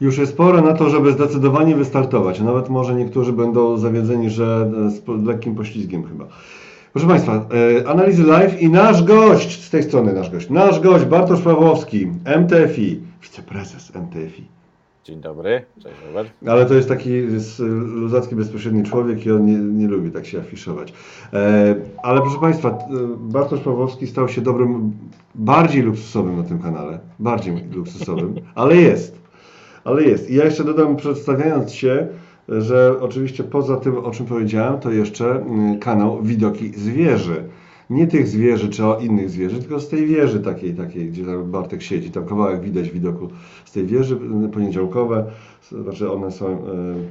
Już jest pora na to, żeby zdecydowanie wystartować. Nawet może niektórzy będą zawiedzeni, że z lekkim poślizgiem chyba. Proszę Państwa, e, analizy live i nasz gość, z tej strony nasz gość, nasz gość Bartosz Pawłowski, MTFI, wiceprezes MTFI. Dzień dobry, cześć Robert. Ale to jest taki luzacki, bezpośredni człowiek i on nie, nie lubi tak się afiszować. E, ale proszę Państwa, e, Bartosz Pawłowski stał się dobrym, bardziej luksusowym na tym kanale, bardziej luksusowym, ale jest. Ale jest. I ja jeszcze dodam, przedstawiając się, że oczywiście poza tym, o czym powiedziałem, to jeszcze mm, kanał Widoki Zwierzy. Nie tych zwierzy czy o innych zwierzy, tylko z tej wieży takiej, takiej gdzie Bartek siedzi. Tam kawałek widać widoku z tej wieży poniedziałkowe. Znaczy one są e,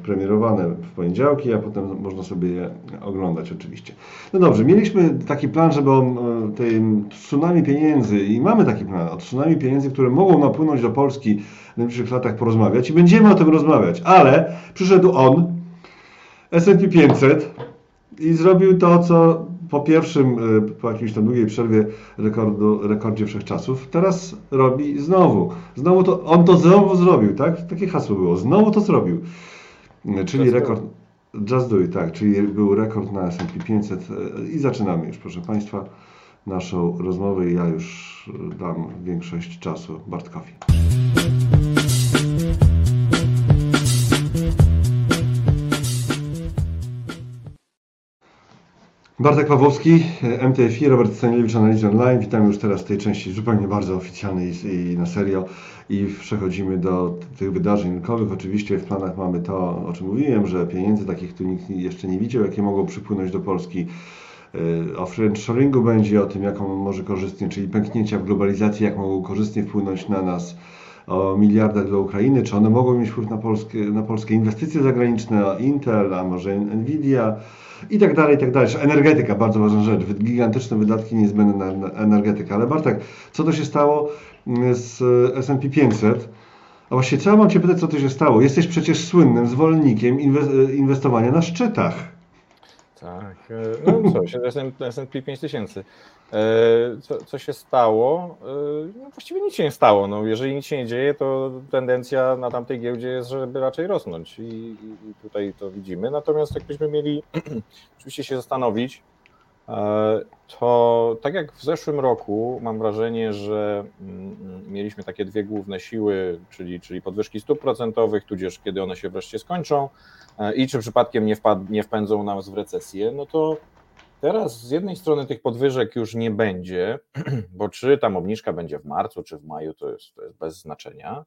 premierowane w poniedziałki, a potem można sobie je oglądać oczywiście. No dobrze, mieliśmy taki plan, żeby o e, tym tsunami pieniędzy i mamy taki plan, o tsunami pieniędzy, które mogą napłynąć do Polski w najbliższych latach porozmawiać i będziemy o tym rozmawiać, ale przyszedł on, S&P 500 i zrobił to, co po pierwszym, e, po jakiejś tam długiej przerwie rekordu, rekordzie wszechczasów, teraz robi znowu. Znowu to, on to znowu zrobił, tak? Takie hasło było. Znowu to zrobił. E, czyli Just rekord, Just Do It, tak, czyli był rekord na S&P 500 e, i zaczynamy już, proszę Państwa, naszą rozmowę i ja już dam większość czasu Bartkowi. Bartek Pawłowski, MTFI, Robert Stanielewicz, Analizy Online. Witam już teraz w tej części zupełnie bardzo oficjalnej i na serio. I przechodzimy do tych wydarzeń rynkowych. Oczywiście w planach mamy to, o czym mówiłem, że pieniędzy takich, tu nikt jeszcze nie widział, jakie mogą przypłynąć do Polski. Y, o friendshoringu będzie, o tym, jak on może korzystnie, czyli pęknięcia w globalizacji, jak mogą korzystnie wpłynąć na nas o miliardach dla Ukrainy, czy one mogą mieć wpływ na polskie, na polskie inwestycje zagraniczne, Intel, a może Nvidia i tak dalej, i tak dalej. Energetyka, bardzo ważna rzecz, gigantyczne wydatki niezbędne na energetykę. Ale Bartek, co to się stało mm, z S&P 500? A właściwie co ja mam Cię pytać, co to się stało? Jesteś przecież słynnym zwolennikiem inwestowania na szczytach. Tak, e, no coś, S&P 5000. E, co, co się stało? E, no właściwie nic się nie stało. No, jeżeli nic się nie dzieje, to tendencja na tamtej giełdzie jest, żeby raczej rosnąć i, i tutaj to widzimy. Natomiast jakbyśmy mieli oczywiście się zastanowić, to tak jak w zeszłym roku mam wrażenie, że mm, mieliśmy takie dwie główne siły, czyli, czyli podwyżki stóp procentowych, tudzież kiedy one się wreszcie skończą, E, i czy przypadkiem nie, wpad, nie wpędzą nas w recesję, no to teraz z jednej strony tych podwyżek już nie będzie, bo czy tam obniżka będzie w marcu, czy w maju, to jest, to jest bez znaczenia,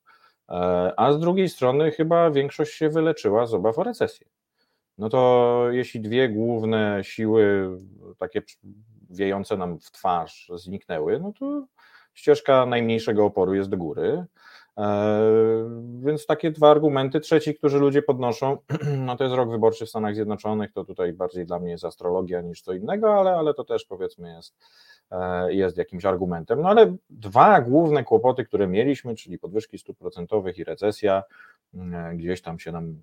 e, a z drugiej strony chyba większość się wyleczyła z obaw o recesję. No to jeśli dwie główne siły, takie wiejące nam w twarz, zniknęły, no to ścieżka najmniejszego oporu jest do góry. E, więc takie dwa argumenty. Trzeci, którzy ludzie podnoszą, no to jest rok wyborczy w Stanach Zjednoczonych, to tutaj bardziej dla mnie jest astrologia niż co innego, ale, ale to też powiedzmy jest, e, jest jakimś argumentem. No ale dwa główne kłopoty, które mieliśmy, czyli podwyżki stóp procentowych i recesja, e, gdzieś tam się nam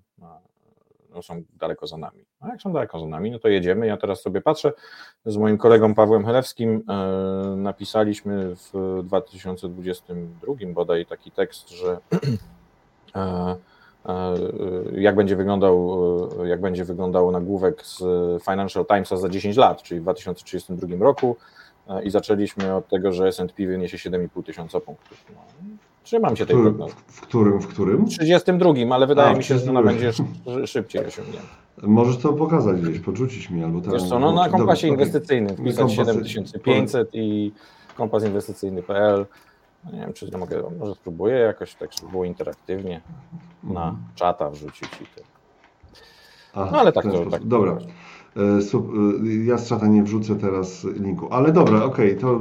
no, są daleko za nami. A jak są daleko za nami, no to jedziemy. Ja teraz sobie patrzę, z moim kolegą Pawłem Helewskim e, napisaliśmy w 2022 bodaj taki tekst, że e, e, jak będzie wyglądał, jak będzie wyglądał nagłówek z Financial Timesa za 10 lat, czyli w 2032 roku i zaczęliśmy od tego, że S&P wyniesie 7,5 tysiąca punktów. No, Trzymam się tej prognozy. W którym? W którym? 32, ale wydaje A, mi się, że ona będzie szybciej osiągnięta. Możesz to pokazać gdzieś, podrzucić mi albo tam. Wiesz co, no na kompasie inwestycyjnym wpisać 7500 i kompas inwestycyjny.pl. No nie wiem, czy to mogę, może spróbuję jakoś tak, żeby było interaktywnie na mhm. czata wrzucić i tyle. no ale tak to. Tak, Dobra. E, e, ja z czata nie wrzucę teraz linku, ale dobra, okej, okay, to e,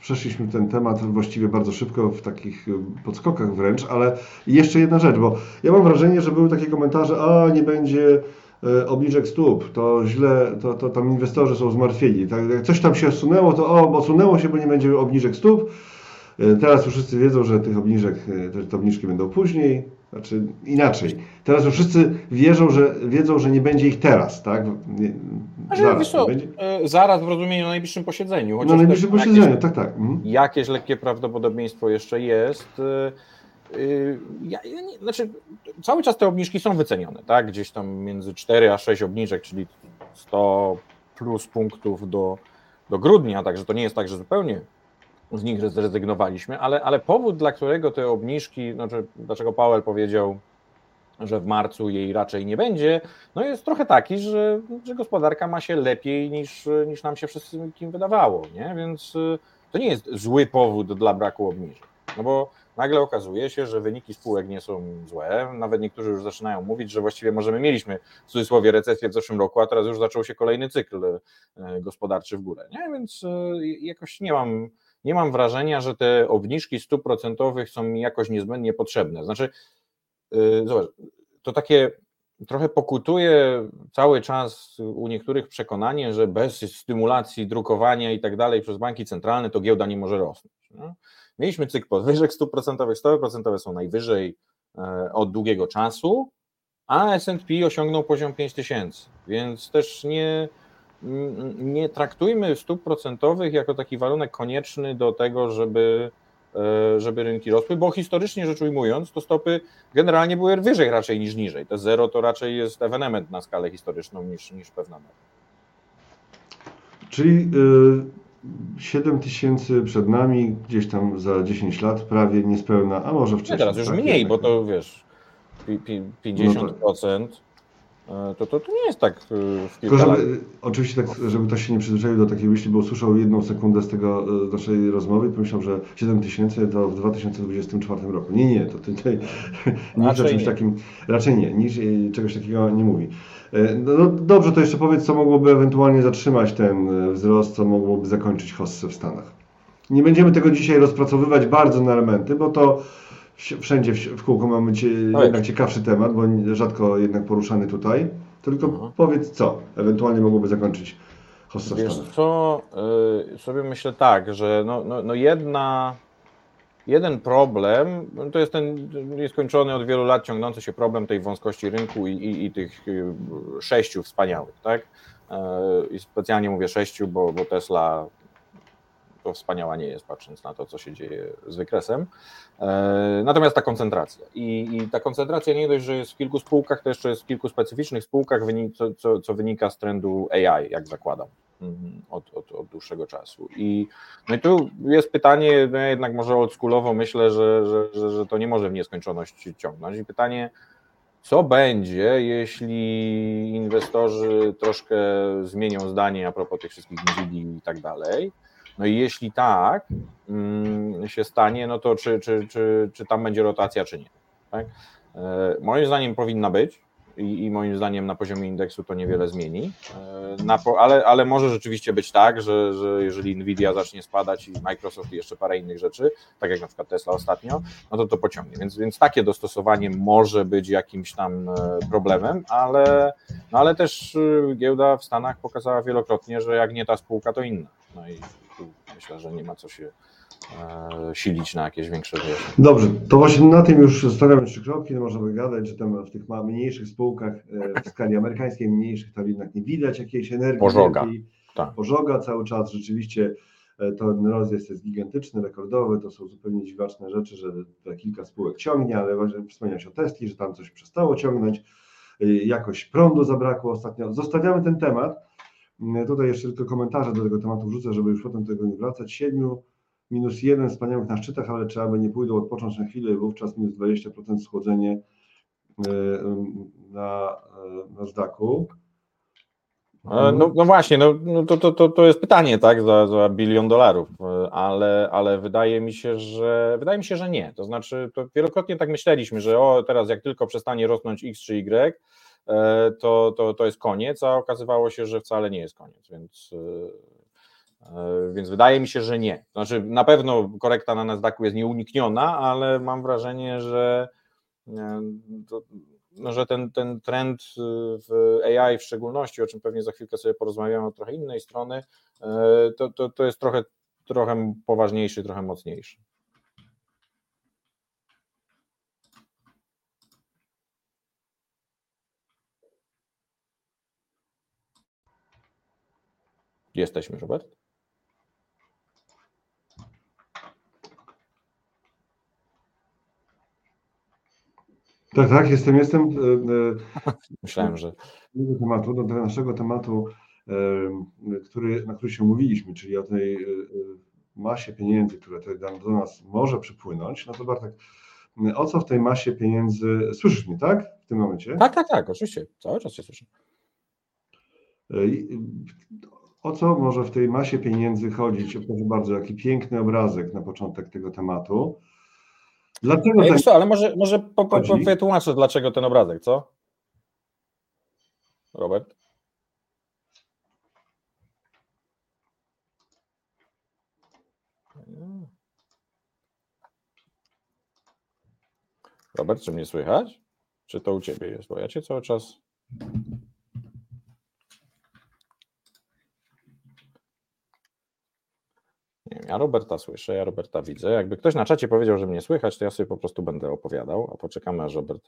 przeszliśmy ten temat właściwie bardzo szybko, w takich podskokach wręcz, ale jeszcze jedna rzecz, bo ja mam wrażenie, że były takie komentarze, a nie będzie obniżek stóp, to źle, to, to tam inwestorzy są zmartwieni. Tak, jak coś tam się osunęło, to o, osunęło się, bo nie będzie obniżek stóp. Teraz już wszyscy wiedzą, że tych obniżek, te obniżki będą później. Znaczy inaczej. Teraz już wszyscy wierzą, że wiedzą, że nie będzie ich teraz, tak? Nie, zaraz, co, będzie... E, zaraz w rozumieniu na najbliższym posiedzeniu. na najbliższym posiedzeniu, jakieś, tak, tak. Mhm. Jakieś lekkie prawdopodobieństwo jeszcze jest. E, y, ja, ja nie, znaczy, cały czas te obniżki są wycenione, tak? Gdzieś tam między 4 a 6 obniżek, czyli 100 plus punktów do, do grudnia, także to nie jest tak, że zupełnie z nich zrezygnowaliśmy, ale, ale powód, dla którego te obniżki, znaczy dlaczego Powell powiedział, że w marcu jej raczej nie będzie, no jest trochę taki, że, że gospodarka ma się lepiej niż, niż nam się wszystkim wydawało, nie? Więc y, to nie jest zły powód dla braku obniżek, no bo nagle okazuje się, że wyniki spółek nie są złe, nawet niektórzy już zaczynają mówić, że właściwie możemy mieliśmy w cudzysłowie recesję w zeszłym roku, a teraz już zaczął się kolejny cykl y, gospodarczy w górę, nie? Więc y, jakoś nie mam nie mam wrażenia, że te obniżki stóp procentowych są mi jakoś niezbędnie potrzebne. Znaczy, yy, zobacz, to takie trochę pokutuje cały czas u niektórych przekonanie, że bez stymulacji drukowania i tak dalej przez banki centralne to giełda nie może rosnąć. Nie? Mieliśmy cykl podwyżek stóp procentowych, stopy procentowe są najwyżej e, od długiego czasu, a S&P osiągnął poziom 5000, więc też nie, nie traktujmy stóp procentowych jako taki warunek konieczny do tego, żeby, e, żeby rynki rosły, bo historycznie rzecz ujmując, to stopy generalnie były wyżej raczej niż niżej. To zero to raczej jest ewenement na skalę historyczną niż, niż pewna norma. Czyli y, 7 tysięcy przed nami, gdzieś tam za 10 lat, prawie niespełna, a może wcześniej. Nie, teraz już tak? mniej, bo to wiesz, pi- pi- 50%. E, To, to, to nie jest tak e, w Tylko kilka lat. żeby, oczywiście tak, żeby ktoś się nie przyzwyczaił do takiej myśli, bo usłyszał jedną sekundę z tego e, z naszej rozmowy i pomyślał, że 7 tysięcy to w 2024 roku. Nie, nie, to tutaj nic o czymś nie. takim, raczej nie, nic e, czegoś takiego nie mówi. No, no dobrze, to jeszcze powiedz, co mogłoby ewentualnie zatrzymać ten wzrost, co mogłoby zakończyć hossę w Stanach. Nie będziemy tego dzisiaj rozpracowywać bardzo na elementy, bo to wszędzie w, kółko mamy cie, No jednak ciekawszy temat, bo rzadko jednak poruszany tutaj. Tylko Mhm. powiedz, co ewentualnie mogłoby zakończyć hossa Wiesz Stanach. co, y, sobie myślę tak, że no, no, no jedna, jeden problem, no to jest ten nieskończony od wielu lat ciągnący się problem tej wąskości rynku i, i, i tych y, sześciu wspaniałych, tak? Y, I specjalnie mówię sześciu, bo, bo Tesla to wspaniała nie jest, patrząc na to, co się dzieje z wykresem. E, Natomiast ta koncentracja. I, I ta koncentracja nie dość, że jest w kilku spółkach, to jeszcze jest w kilku specyficznych spółkach, co, co, co wynika z trendu AI, jak zakładam, mhm, od, od, od dłuższego czasu. I, no i tu jest pytanie, no ja jednak może oldschoolowo myślę, że, że, że, że to nie może w nieskończoność ciągnąć. I pytanie, co będzie, jeśli inwestorzy troszkę zmienią zdanie a propos tych wszystkich Nvidia i tak dalej? No i jeśli tak mm, się stanie, no to czy, czy, czy, czy tam będzie rotacja, czy nie? Tak? E, Moim zdaniem powinna być i, i moim zdaniem na poziomie indeksu to niewiele zmieni, E, ale, ale może rzeczywiście być tak, że, że jeżeli Nvidia zacznie spadać i Microsoft i jeszcze parę innych rzeczy, tak jak na przykład Tesla ostatnio, no to to pociągnie. Więc, więc takie dostosowanie może być jakimś tam e, problemem, ale, no ale też giełda w Stanach pokazała wielokrotnie, że jak nie ta spółka, to inna. No i myślę, że nie ma co się e, silić na jakieś większe wyjaśnienia. Dobrze, to właśnie na tym już zostawiamy trzy kroki. Możemy gadać, że tam w tych mniejszych spółkach e, w skali amerykańskiej, mniejszych, tam jednak nie widać jakiejś energii. Pożoga. Tak. Pożoga cały czas. Rzeczywiście e, ten rozjazd jest gigantyczny, rekordowy. To są zupełnie dziwaczne rzeczy, że kilka spółek ciągnie, ale właśnie wspomniałeś o Tesli, że tam coś przestało ciągnąć. Jakoś prądu zabrakło ostatnio. Zostawiamy ten temat. Mm, Tutaj jeszcze tylko komentarze do tego tematu wrzucę, żeby już potem do tego nie wracać. Siedmiu minus jeden wspaniałych na szczytach, ale trzeba by nie pójdą odpocząć na chwilę wówczas minus 20% schłodzenie e, na, e, na zdaku. No, no właśnie, no, no to, to, to, to jest pytanie, tak, za, za bilion dolarów, e, ale, ale wydaje mi się, że wydaje mi się, że nie. To znaczy, to wielokrotnie tak myśleliśmy, że o, teraz jak tylko przestanie rosnąć X czy Y, e, to, to, to jest koniec, a okazywało się, że wcale nie jest koniec, więc, e, więc wydaje mi się, że nie. Znaczy, na pewno korekta na Nasdaqu jest nieunikniona, ale mam wrażenie, że to, że ten, ten trend y, w AI w szczególności, o czym pewnie za chwilkę sobie porozmawiamy od trochę innej strony, e, to, to, to jest trochę, trochę poważniejszy, trochę mocniejszy. Jesteśmy, Robert? Tak, tak, jestem, jestem. e, e, Myślałem, że tego tematu, do naszego tematu, e, który, na który się umówiliśmy, czyli o tej masie pieniędzy, które do- do nas może przypłynąć, no to Bartek, o co w tej masie pieniędzy, słyszysz mnie, tak? W tym momencie? tak, tak, tak, oczywiście, cały czas się słyszę. O co może w tej masie pieniędzy chodzić? Proszę bardzo, jaki piękny obrazek na początek tego tematu. Dlaczego Ej, tak co, ale może, może po, po, po, wytłumaczę, dlaczego ten obrazek, co? Robert? Robert, czy mnie słychać? Czy to u ciebie jest? Bo ja cię cały czas. Nie wiem, ja Roberta słyszę, ja Roberta widzę. Jakby ktoś na czacie powiedział, że mnie słychać, to ja sobie po prostu będę opowiadał, a poczekamy aż Robert.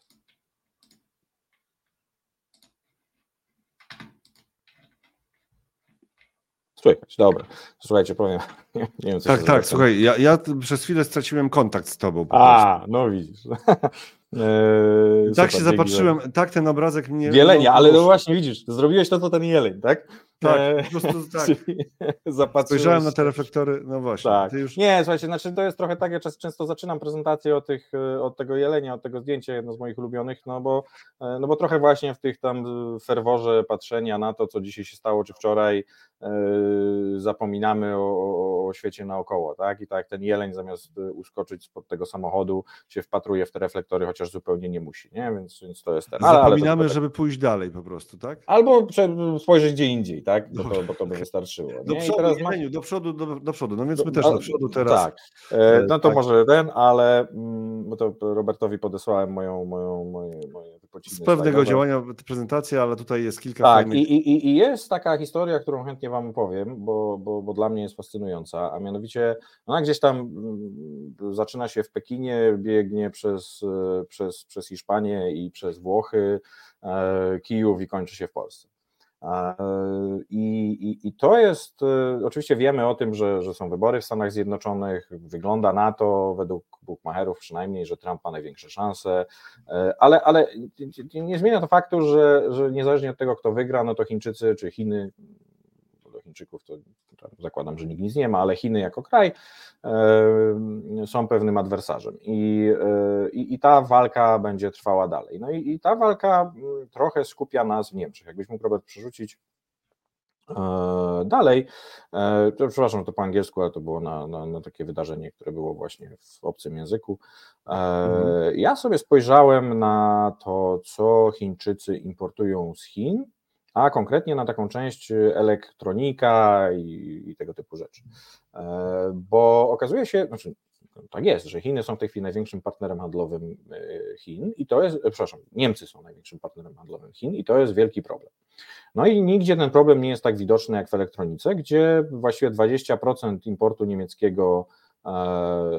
Słychać, dobra. Słuchajcie, powiem. Nie, nie wiem, co Tak, tak, słuchaj, ja, ja przez chwilę straciłem kontakt z tobą. A, no widzisz. Eee, tak super, się zapatrzyłem, tak ten obrazek mnie. za- Jelenia, ale no właśnie widzisz, zrobiłeś to, co ten jeleń, tak? Tak, Eee, po prostu tak. zapatrzyłeś Spojrzałem na te reflektory, no właśnie. Tak. Już... Nie, słuchajcie, znaczy to jest trochę tak, ja często zaczynam prezentację od, tych, e, od tego jelenia, od tego zdjęcia, jedno z moich ulubionych, no bo, e, no bo trochę właśnie w tych tam e, ferworze patrzenia na to, co dzisiaj się stało, czy wczoraj, e, zapominamy o, o, o świecie naokoło, tak? I tak ten jeleń zamiast e, uskoczyć spod tego samochodu się wpatruje w te reflektory, chociaż zupełnie nie musi, nie? Więc, więc to jest ten. ale- ale to Zapominamy, tak. żeby pójść dalej po prostu, tak? Albo spojrzeć gdzie indziej, tak? Bo to, bo to by wystarczyło. Do nie? I przodu, teraz do przodu, do, do przodu. No więc my do- też do przodu teraz. Tak. E, E, no to tak. może ten, ale mm, bo to Robertowi podesłałem moją, moją, moje, moje wypociny Z pewnego działania prezentacja, ale tutaj jest kilka Tak, fajnych. i, i, i jest taka historia, którą chętnie Wam opowiem, bo, bo, bo dla mnie jest fascynująca, a mianowicie ona gdzieś tam mm, zaczyna się w Pekinie, biegnie przez, przez, przez Hiszpanię i przez Włochy, e, Kijów i kończy się w Polsce. E, I, i, I to jest, e, oczywiście wiemy o tym, że, że są wybory w Stanach Zjednoczonych, wygląda na to, według Bukmacherów przynajmniej, że Trump ma największe szanse, ale, ale nie zmienia to faktu, że, że niezależnie od tego, kto wygra, no to Chińczycy czy Chiny, Chińczyków to zakładam, że nikt nic nie ma, ale Chiny jako kraj e, są pewnym adwersarzem i, e, i, i ta walka będzie trwała dalej. No i, i ta walka mm, trochę skupia nas w Niemczech. Jakbyś mógł, Robert, przerzucić e, dalej, to, przepraszam, to po angielsku, ale to było na, na, na takie wydarzenie, które było właśnie w obcym języku. Mhm. Ja sobie spojrzałem na to, co Chińczycy importują z Chin, a konkretnie na taką część elektronika i, i tego typu rzeczy. E, Bo okazuje się, znaczy tak jest, że Chiny są w tej chwili największym partnerem handlowym e, Chin i to jest, e, przepraszam, Niemcy są największym partnerem handlowym Chin i to jest wielki problem. No i nigdzie ten problem nie jest tak widoczny jak w elektronice, gdzie właściwie 20% importu niemieckiego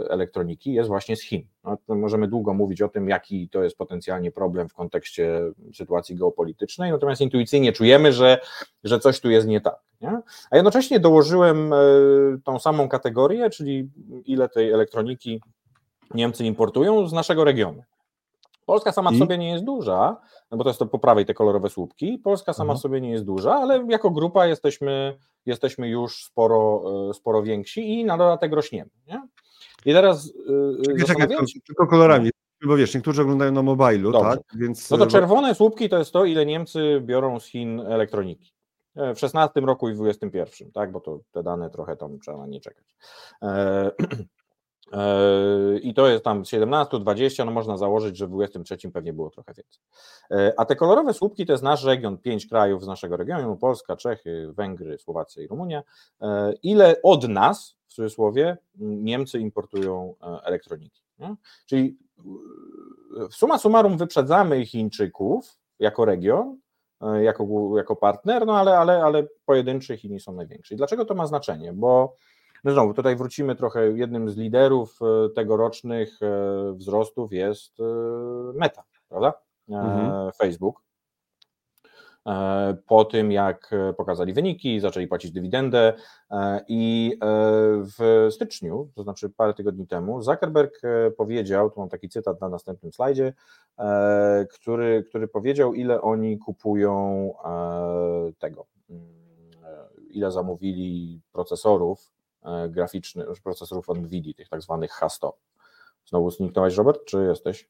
elektroniki jest właśnie z Chin. No, możemy długo mówić o tym, jaki to jest potencjalnie problem w kontekście sytuacji geopolitycznej, natomiast intuicyjnie czujemy, że, że coś tu jest nie tak. Nie? A jednocześnie dołożyłem e, tą samą kategorię, czyli ile tej elektroniki Niemcy importują z naszego regionu. Polska sama w sobie nie jest duża, no bo to jest to po prawej te kolorowe słupki. Polska sama Mhm. sobie nie jest duża, ale jako grupa jesteśmy, jesteśmy już sporo, e, sporo więksi i na dodatek rośniemy. Nie? I teraz yy, Czekaj, czekaj, zastanawiam to, tylko kolorami, bo wiesz, niektórzy oglądają na mobilu, Dobrze. tak? Więc no to e, czerwone słupki to jest to, ile Niemcy biorą z Chin elektroniki. E, W 16 roku i w 21, tak, bo to te dane trochę tam trzeba nie czekać. E, e, I to jest tam 17, 20, no można założyć, że w 23 pewnie było trochę więcej. E, A te kolorowe słupki to jest nasz region, pięć krajów z naszego regionu, Polska, Czechy, Węgry, Słowacja i Rumunia. E, Ile od nas, w cudzysłowie, Niemcy importują e, elektroniki. Nie? Czyli suma summarum wyprzedzamy Chińczyków jako region, e, jako, jako partner, no ale, ale, ale pojedynczy Chiny są największe. I dlaczego to ma znaczenie? Bo no znowu, tutaj wrócimy trochę, jednym z liderów e, tegorocznych e, wzrostów jest e, Meta, prawda? Mhm. Facebook. po tym, jak pokazali wyniki, zaczęli płacić dywidendę i w styczniu, to znaczy parę tygodni temu, Zuckerberg powiedział, tu mam taki cytat na następnym slajdzie, który, który powiedział, ile oni kupują tego, mm, ile zamówili procesorów graficznych, procesorów NVIDIA, tych tak zwanych H100. Znowu zniknąłeś, Robert, czy jesteś?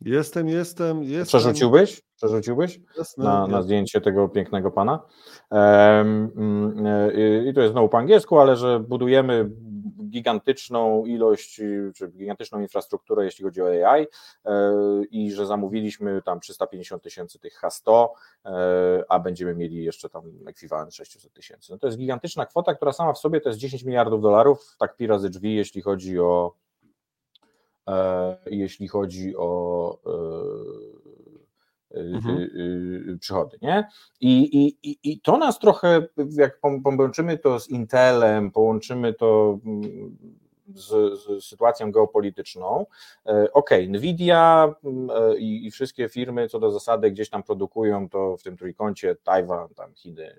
Jestem, jestem, jestem. Przerzuciłbyś? Przerzuciłbyś Jasne, na, na zdjęcie tego pięknego pana? Um, I to jest znowu po angielsku, ale że budujemy gigantyczną ilość, czy gigantyczną infrastrukturę, jeśli chodzi o AI e, i że zamówiliśmy tam 350 tysięcy tych H100, e, a będziemy mieli jeszcze tam ekwiwalent 600 tysięcy. No to jest gigantyczna kwota, która sama w sobie to jest 10 miliardów dolarów, tak pi razy drzwi, jeśli chodzi o E, jeśli chodzi o e, e, mhm. przychody. Nie? I, i, I to nas trochę, jak połączymy to z Intelem, połączymy to mm, z, z, sytuacją geopolityczną. OK, Nvidia i, i, wszystkie firmy co do zasady gdzieś tam produkują to w tym trójkącie Tajwan, tam Chiny,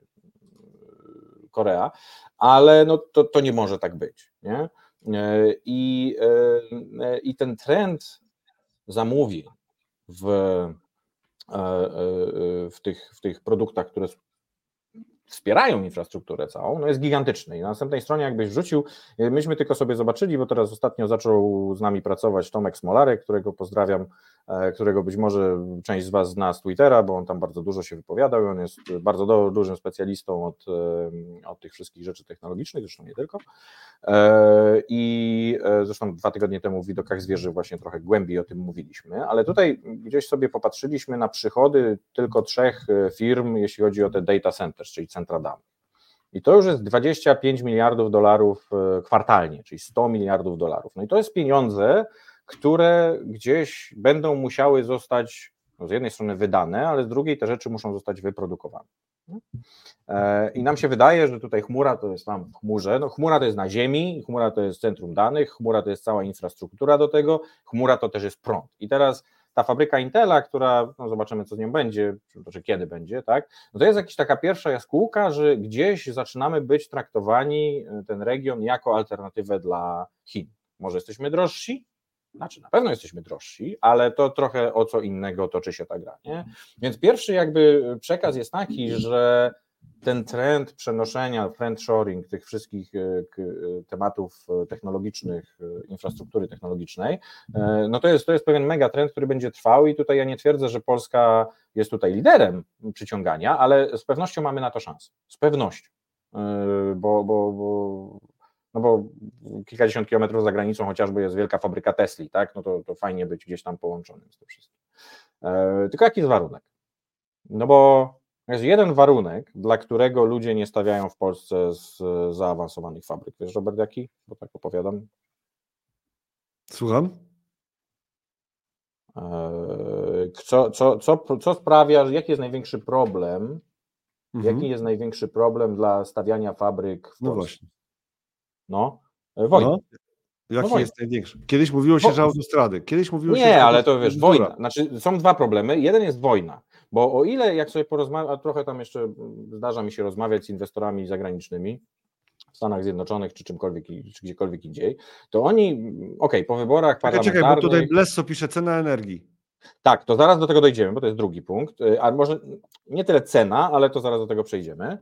Korea, ale no to, to nie może tak być. Nie? E, I, e, I ten trend zamówień w, e, w, tych, w tych produktach, które wspierają infrastrukturę całą, no jest gigantyczny. I na następnej stronie, jakbyś wrzucił, myśmy tylko sobie zobaczyli, bo teraz ostatnio zaczął z nami pracować Tomek Smolarek, którego pozdrawiam E, którego być może część z Was zna z Twittera, bo on tam bardzo dużo się wypowiadał i on jest bardzo do, dużym specjalistą od, e, od tych wszystkich rzeczy technologicznych, zresztą nie tylko. E, I zresztą dwa tygodnie temu w widokach zwierzy właśnie trochę głębiej o tym mówiliśmy, ale tutaj gdzieś sobie popatrzyliśmy na przychody tylko trzech firm, jeśli chodzi o te data centers, czyli centra danych. I to już jest 25 miliardów dolarów kwartalnie, czyli 100 miliardów dolarów. No i to jest pieniądze, które gdzieś będą musiały zostać no z jednej strony wydane, ale z drugiej te rzeczy muszą zostać wyprodukowane. E, I nam się wydaje, że tutaj chmura to jest tam w chmurze. No, chmura to jest na ziemi, chmura to jest centrum danych, chmura to jest cała infrastruktura do tego, chmura to też jest prąd. I teraz ta fabryka Intela, która, no zobaczymy co z nią będzie, czy, czy kiedy będzie, tak, no to jest jakaś taka pierwsza jaskółka, że gdzieś zaczynamy być traktowani, e, ten region, jako alternatywę dla Chin. Może jesteśmy drożsi, znaczy, na pewno jesteśmy drożsi, ale to trochę o co innego toczy się ta gra. Nie? Więc pierwszy jakby przekaz jest taki, że ten trend przenoszenia, trend shoring tych wszystkich e, e, tematów technologicznych, e, infrastruktury technologicznej, no to jest, to jest pewien megatrend, który będzie trwał i tutaj ja nie twierdzę, że Polska jest tutaj liderem przyciągania, ale z pewnością mamy na to szansę. Z pewnością. Bo, bo, bo no bo kilkadziesiąt kilometrów za granicą chociażby jest wielka fabryka Tesli, tak, no to, to fajnie być gdzieś tam połączonym z tym wszystkim. Tylko jaki jest warunek? No bo jest jeden warunek, dla którego ludzie nie stawiają w Polsce z zaawansowanych fabryk. Wiesz, Robert, jaki? Bo tak opowiadam. Słucham? E, co, co, co, co sprawia, jaki jest największy problem? Mhm. Jaki jest największy problem dla stawiania fabryk w no Polsce? No właśnie. No, e, wojna. No. Jaki no jest największy? Kiedyś mówiło się, że autostrady. Kiedyś mówiło nie, się, że. Nie, ale to wiesz, wojna. Znaczy, są dwa problemy. Jeden jest wojna, bo o ile, jak sobie porozmawiam, a trochę tam jeszcze zdarza mi się rozmawiać z inwestorami zagranicznymi, w Stanach Zjednoczonych czy czymkolwiek, czy gdziekolwiek indziej, to oni, okej, okay, po wyborach czekaj, parlamentarnych... Czekaj, bo tutaj Blesso pisze cena energii. Tak, to zaraz do tego dojdziemy, bo to jest drugi punkt, y, a może nie tyle cena, ale to zaraz do tego przejdziemy.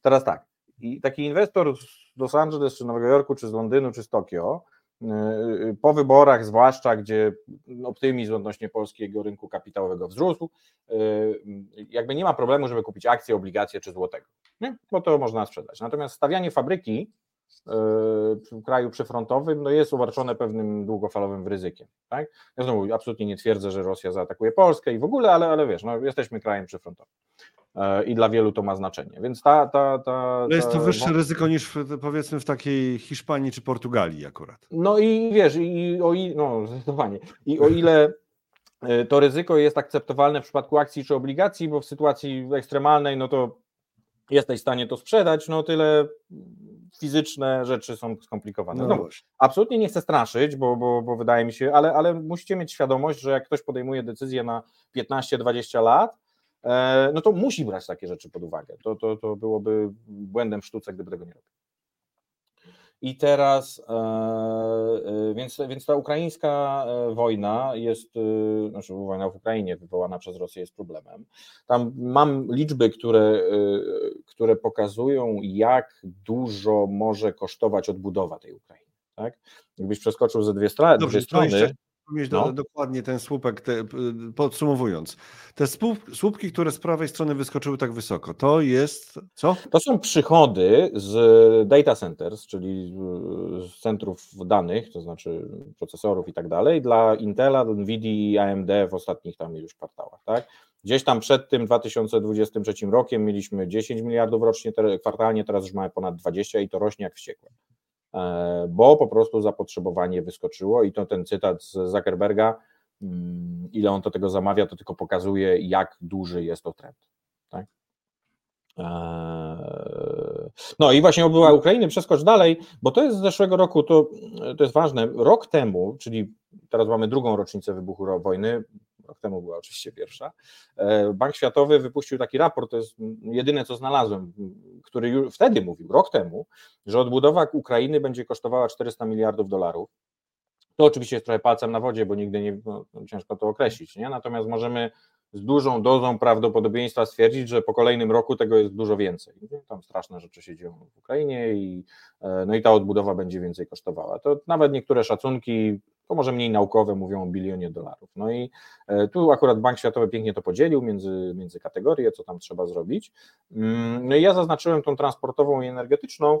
Teraz tak, i taki inwestor z Los Angeles, czy Nowego Jorku, czy z Londynu, czy z Tokio, po wyborach, zwłaszcza gdzie optymizm odnośnie polskiego rynku kapitałowego wzrósł, y, jakby nie ma problemu, żeby kupić akcje, obligacje czy złotego, nie? bo to można sprzedać. Natomiast stawianie fabryki w kraju przyfrontowym no jest obarczone pewnym długofalowym ryzykiem. Tak? Ja znowu absolutnie nie twierdzę, że Rosja zaatakuje Polskę i w ogóle, ale, ale wiesz, no, jesteśmy krajem przyfrontowym. E, i dla wielu to ma znaczenie. Więc ta. ta, ta, ta jest to wyższe ryzyko niż w, powiedzmy w takiej Hiszpanii czy Portugalii akurat. No i wiesz, i o ile, no zdecydowanie, i o ile e, to ryzyko jest akceptowalne w przypadku akcji czy obligacji, bo w sytuacji ekstremalnej, no to jesteś w stanie to sprzedać, no tyle fizyczne rzeczy są skomplikowane. No, no absolutnie nie chcę straszyć, bo, bo, bo wydaje mi się, ale, ale musicie mieć świadomość, że jak ktoś podejmuje decyzję na 15-20 lat, no to musi brać takie rzeczy pod uwagę. To, to, to byłoby błędem w sztuce, gdyby tego nie robił. I teraz, e, e, więc, więc ta ukraińska e, wojna jest, znaczy wojna w Ukrainie wywołana przez Rosję jest problemem. Tam mam liczby, które, które pokazują, jak dużo może kosztować odbudowa tej Ukrainy. Tak? Jakbyś przeskoczył ze dwie, stra- Dobrze, dwie strony mieć No. do, dokładnie ten słupek, te, podsumowując. Te słup, słupki, które z prawej strony wyskoczyły tak wysoko, to jest co? To są przychody z data centers, czyli z centrów danych, to znaczy procesorów i tak dalej, dla Intela, Nvidia i AMD w ostatnich tam już kwartałach. Tak? Gdzieś tam przed tym 2023 rokiem mieliśmy 10 miliardów rocznie, kwartalnie, teraz już mamy ponad 20 i to rośnie jak wściekłe. E, bo po prostu zapotrzebowanie wyskoczyło i to ten cytat z Zuckerberga, mm, ile on to tego zamawia, to tylko pokazuje, jak duży jest to trend. Tak? E, no i właśnie obyła Ukrainy, przeskocz dalej, bo to jest z zeszłego roku, to, to jest ważne. Rok temu, czyli teraz mamy drugą rocznicę wybuchu wojny, rok temu była oczywiście pierwsza, e, Bank Światowy wypuścił taki raport, to jest jedyne co znalazłem, który już wtedy mówił, rok temu, że odbudowa Ukrainy będzie kosztowała 400 miliardów dolarów. To oczywiście jest trochę palcem na wodzie, bo nigdy nie, no, ciężko to określić, nie? natomiast możemy z dużą dozą prawdopodobieństwa stwierdzić, że po kolejnym roku tego jest dużo więcej. Tam straszne rzeczy się dzieją w Ukrainie i, e, no i ta odbudowa będzie więcej kosztowała. To nawet niektóre szacunki, to może mniej naukowe, mówią o bilionie dolarów. No i e, tu akurat Bank Światowy pięknie to podzielił między, między kategorie, co tam trzeba zrobić. Mm, no i ja zaznaczyłem tą transportową i energetyczną,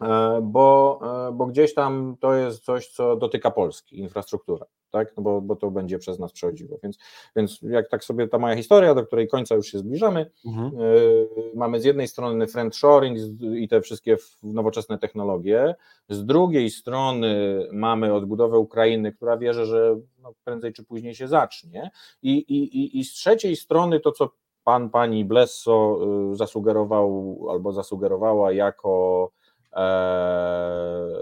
E, bo, bo gdzieś tam to jest coś, co dotyka Polski, infrastruktura, tak? No bo, bo to będzie przez nas przechodziło. Więc, więc jak tak sobie ta moja historia, do której końca już się zbliżamy, mhm. y, mamy z jednej strony friendshoring i te wszystkie nowoczesne technologie, z drugiej strony mamy odbudowę Ukrainy, która wierzy, że no prędzej czy później się zacznie, i, i, i z trzeciej strony to, co pan, pani Blesso zasugerował albo zasugerowała jako Eee,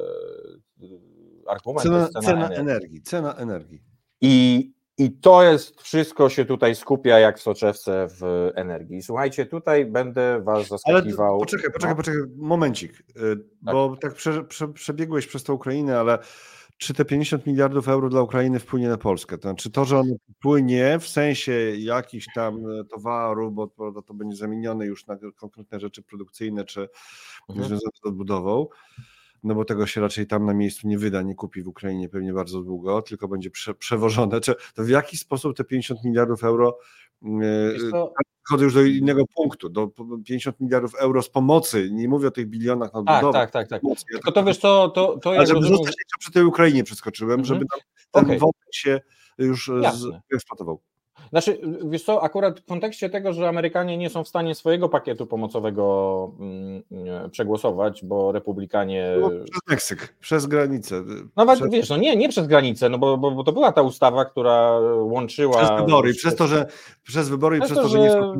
argument cena, cena, cena energii. energii. Cena energii. I, I to jest, wszystko się tutaj skupia jak w soczewce w energii. Słuchajcie, tutaj będę was zaskakiwał. Ale poczekaj, poczekaj, no. poczekaj, momencik, y, tak. bo tak prze, prze, przebiegłeś przez tą Ukrainę, ale czy te 50 miliardów euro dla Ukrainy wpłynie na Polskę? To znaczy to, że ono wpłynie w sensie jakichś tam towaru, bo to, to będzie zamienione już na konkretne rzeczy produkcyjne, czy mhm. związane z odbudową, no bo tego się raczej tam na miejscu nie wyda, nie kupi w Ukrainie pewnie bardzo długo, tylko będzie prze, przewożone. Czy to w jaki sposób te 50 miliardów euro Chodzę już do innego punktu, do 50 miliardów euro z pomocy, nie mówię o tych bilionach na tak, tak, tak, tak. Pomocy. Tylko to wiesz co, to, to Ale żeby zostać jeszcze przy tej Ukrainie przeskoczyłem, mm -hmm. żeby ten okay. wątek się już eksploatował. Znaczy, wiesz co, akurat w kontekście tego, że Amerykanie nie są w stanie swojego pakietu pomocowego mm, przegłosować, bo republikanie... No, przez Meksyk, przez granicę. No przez... wiesz, no nie, nie przez granicę, no bo, bo, bo, to była ta ustawa, która łączyła... Przez wybory, przez to, że przez wybory i przez to, że, że nie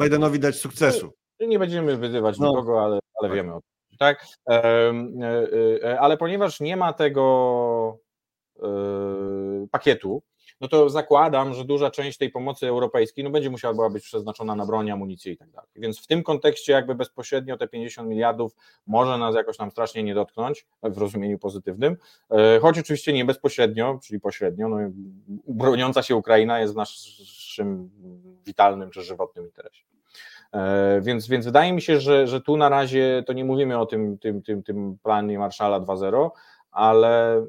Bidenowi dać sukcesu. Nie będziemy wyzywać no. nikogo, ale, ale tak. wiemy o tym, tak? E, e, e, ale ponieważ nie ma tego pakietu, no to zakładam, że duża część tej pomocy europejskiej no będzie musiała była być przeznaczona na broń, amunicję i tak dalej. Więc w tym kontekście jakby bezpośrednio te 50 miliardów może nas jakoś tam strasznie nie dotknąć w rozumieniu pozytywnym, e, choć oczywiście nie bezpośrednio, czyli pośrednio, no, broniąca się Ukraina jest w naszym witalnym czy żywotnym interesie. E, więc, więc wydaje mi się, że, że tu na razie to nie mówimy o tym, tym, tym, tym planie Marszala 2.0, ale y,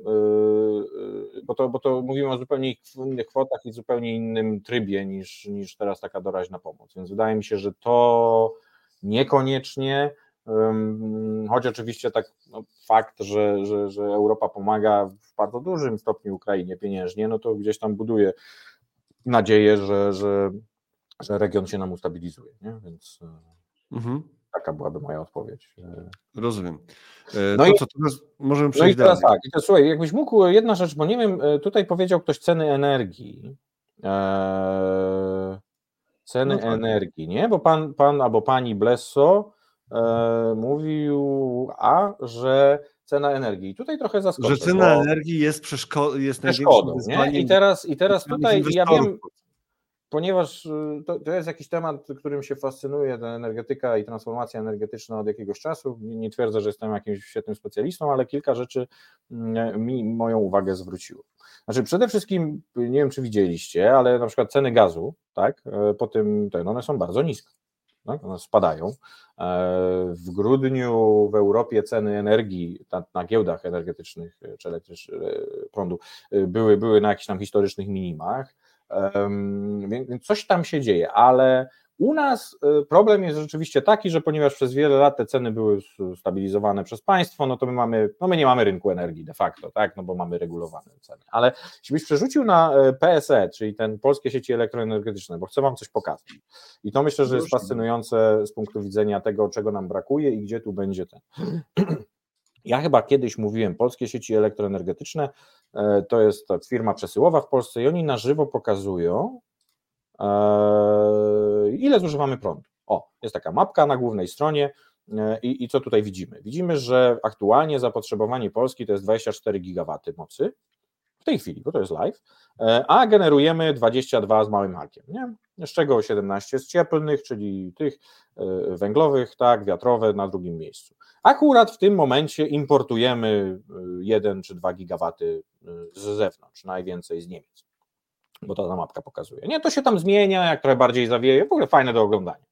y, bo to, bo to mówimy o zupełnie innych kwotach i zupełnie innym trybie niż, niż teraz taka doraźna pomoc. Więc wydaje mi się, że to niekoniecznie, choć oczywiście tak no, fakt, że, że, że Europa pomaga w bardzo dużym stopniu Ukrainie pieniężnie, no to gdzieś tam buduje nadzieję, że, że, że region się nam ustabilizuje. Nie? Więc. Y, mhm. Taka byłaby moja odpowiedź. Rozumiem. E, no to i, co, teraz możemy przejść no i teraz dalej. tak, i to, słuchaj, jakbyś mógł, jedna rzecz, bo nie wiem, e, tutaj powiedział ktoś ceny energii. Eee, ceny no tak. energii, nie? Bo pan, pan albo pani Blesso e, mówił, a, że cena energii. I tutaj trochę zaskoczę. Że cena energii jest, przeszko- jest przeszkodą. Nie? I teraz, I teraz tutaj, ja wiem, ponieważ y, to, to jest jakiś temat, którym się fascynuje ta energetyka i transformacja energetyczna od jakiegoś czasu. Nie, twierdzę, że jestem jakimś świetnym specjalistą, ale kilka rzeczy mm, mi moją uwagę zwróciło. Znaczy, przede wszystkim, nie wiem, czy widzieliście, ale na przykład ceny gazu, tak, e, po tym, ten, one są bardzo niskie. Tak, one spadają. E, W grudniu w Europie ceny energii na, na giełdach energetycznych czy elektrycznych prądu e, były, były na jakichś tam historycznych minimach. Więc coś tam się dzieje, ale u nas e, problem jest rzeczywiście taki, że ponieważ przez wiele lat te ceny były stabilizowane przez państwo, no to my mamy, no my nie mamy rynku energii de facto, tak, no bo mamy regulowane ceny. Ale jeśli byś przerzucił na e, PSE, czyli ten polskie sieci elektroenergetyczne, bo chcę wam coś pokazać. I to myślę, że jest fascynujące z punktu widzenia tego, czego nam brakuje i gdzie tu będzie ten. Ja chyba kiedyś mówiłem, polskie sieci elektroenergetyczne e, to jest firma przesyłowa w Polsce i oni na żywo pokazują, e, ile zużywamy prądu. O, jest taka mapka na głównej stronie e, i, i co tutaj widzimy? Widzimy, że aktualnie zapotrzebowanie Polski to jest 24 gigawaty mocy w tej chwili, bo to jest live, a generujemy 22 z małym hakiem, nie? Z czego 17 z cieplnych, czyli tych e, węglowych, tak, wiatrowe na drugim miejscu. Akurat w tym momencie importujemy 1 czy 2 gigawaty y, z zewnątrz, najwięcej z Niemiec, bo ta mapka pokazuje. Nie, to się tam zmienia, jak trochę bardziej zawieje, w ogóle fajne do oglądania.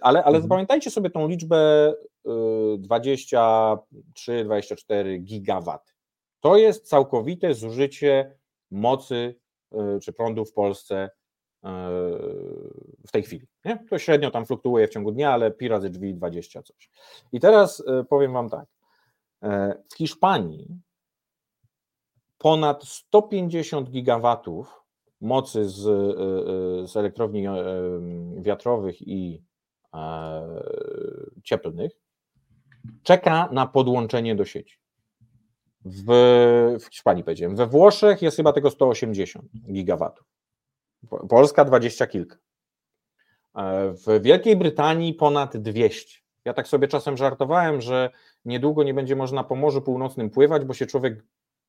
Ale, ale Mhm. zapamiętajcie sobie tą liczbę y, 23-24 gigawaty. To jest całkowite zużycie mocy czy prądu w Polsce w tej chwili. Nie? To średnio tam fluktuuje w ciągu dnia, ale pi razy drzwi 20 coś. I teraz y, powiem Wam tak. E, W Hiszpanii ponad 150 gigawatów mocy z, z elektrowni e, wiatrowych i e, cieplnych czeka na podłączenie do sieci. W, w Hiszpanii powiedziałem. We Włoszech jest chyba tego 180 gigawatów. Po- Polska 20 kilka. E, W Wielkiej Brytanii ponad 200. Ja tak sobie czasem żartowałem, że niedługo nie będzie można po Morzu Północnym pływać, bo się człowiek,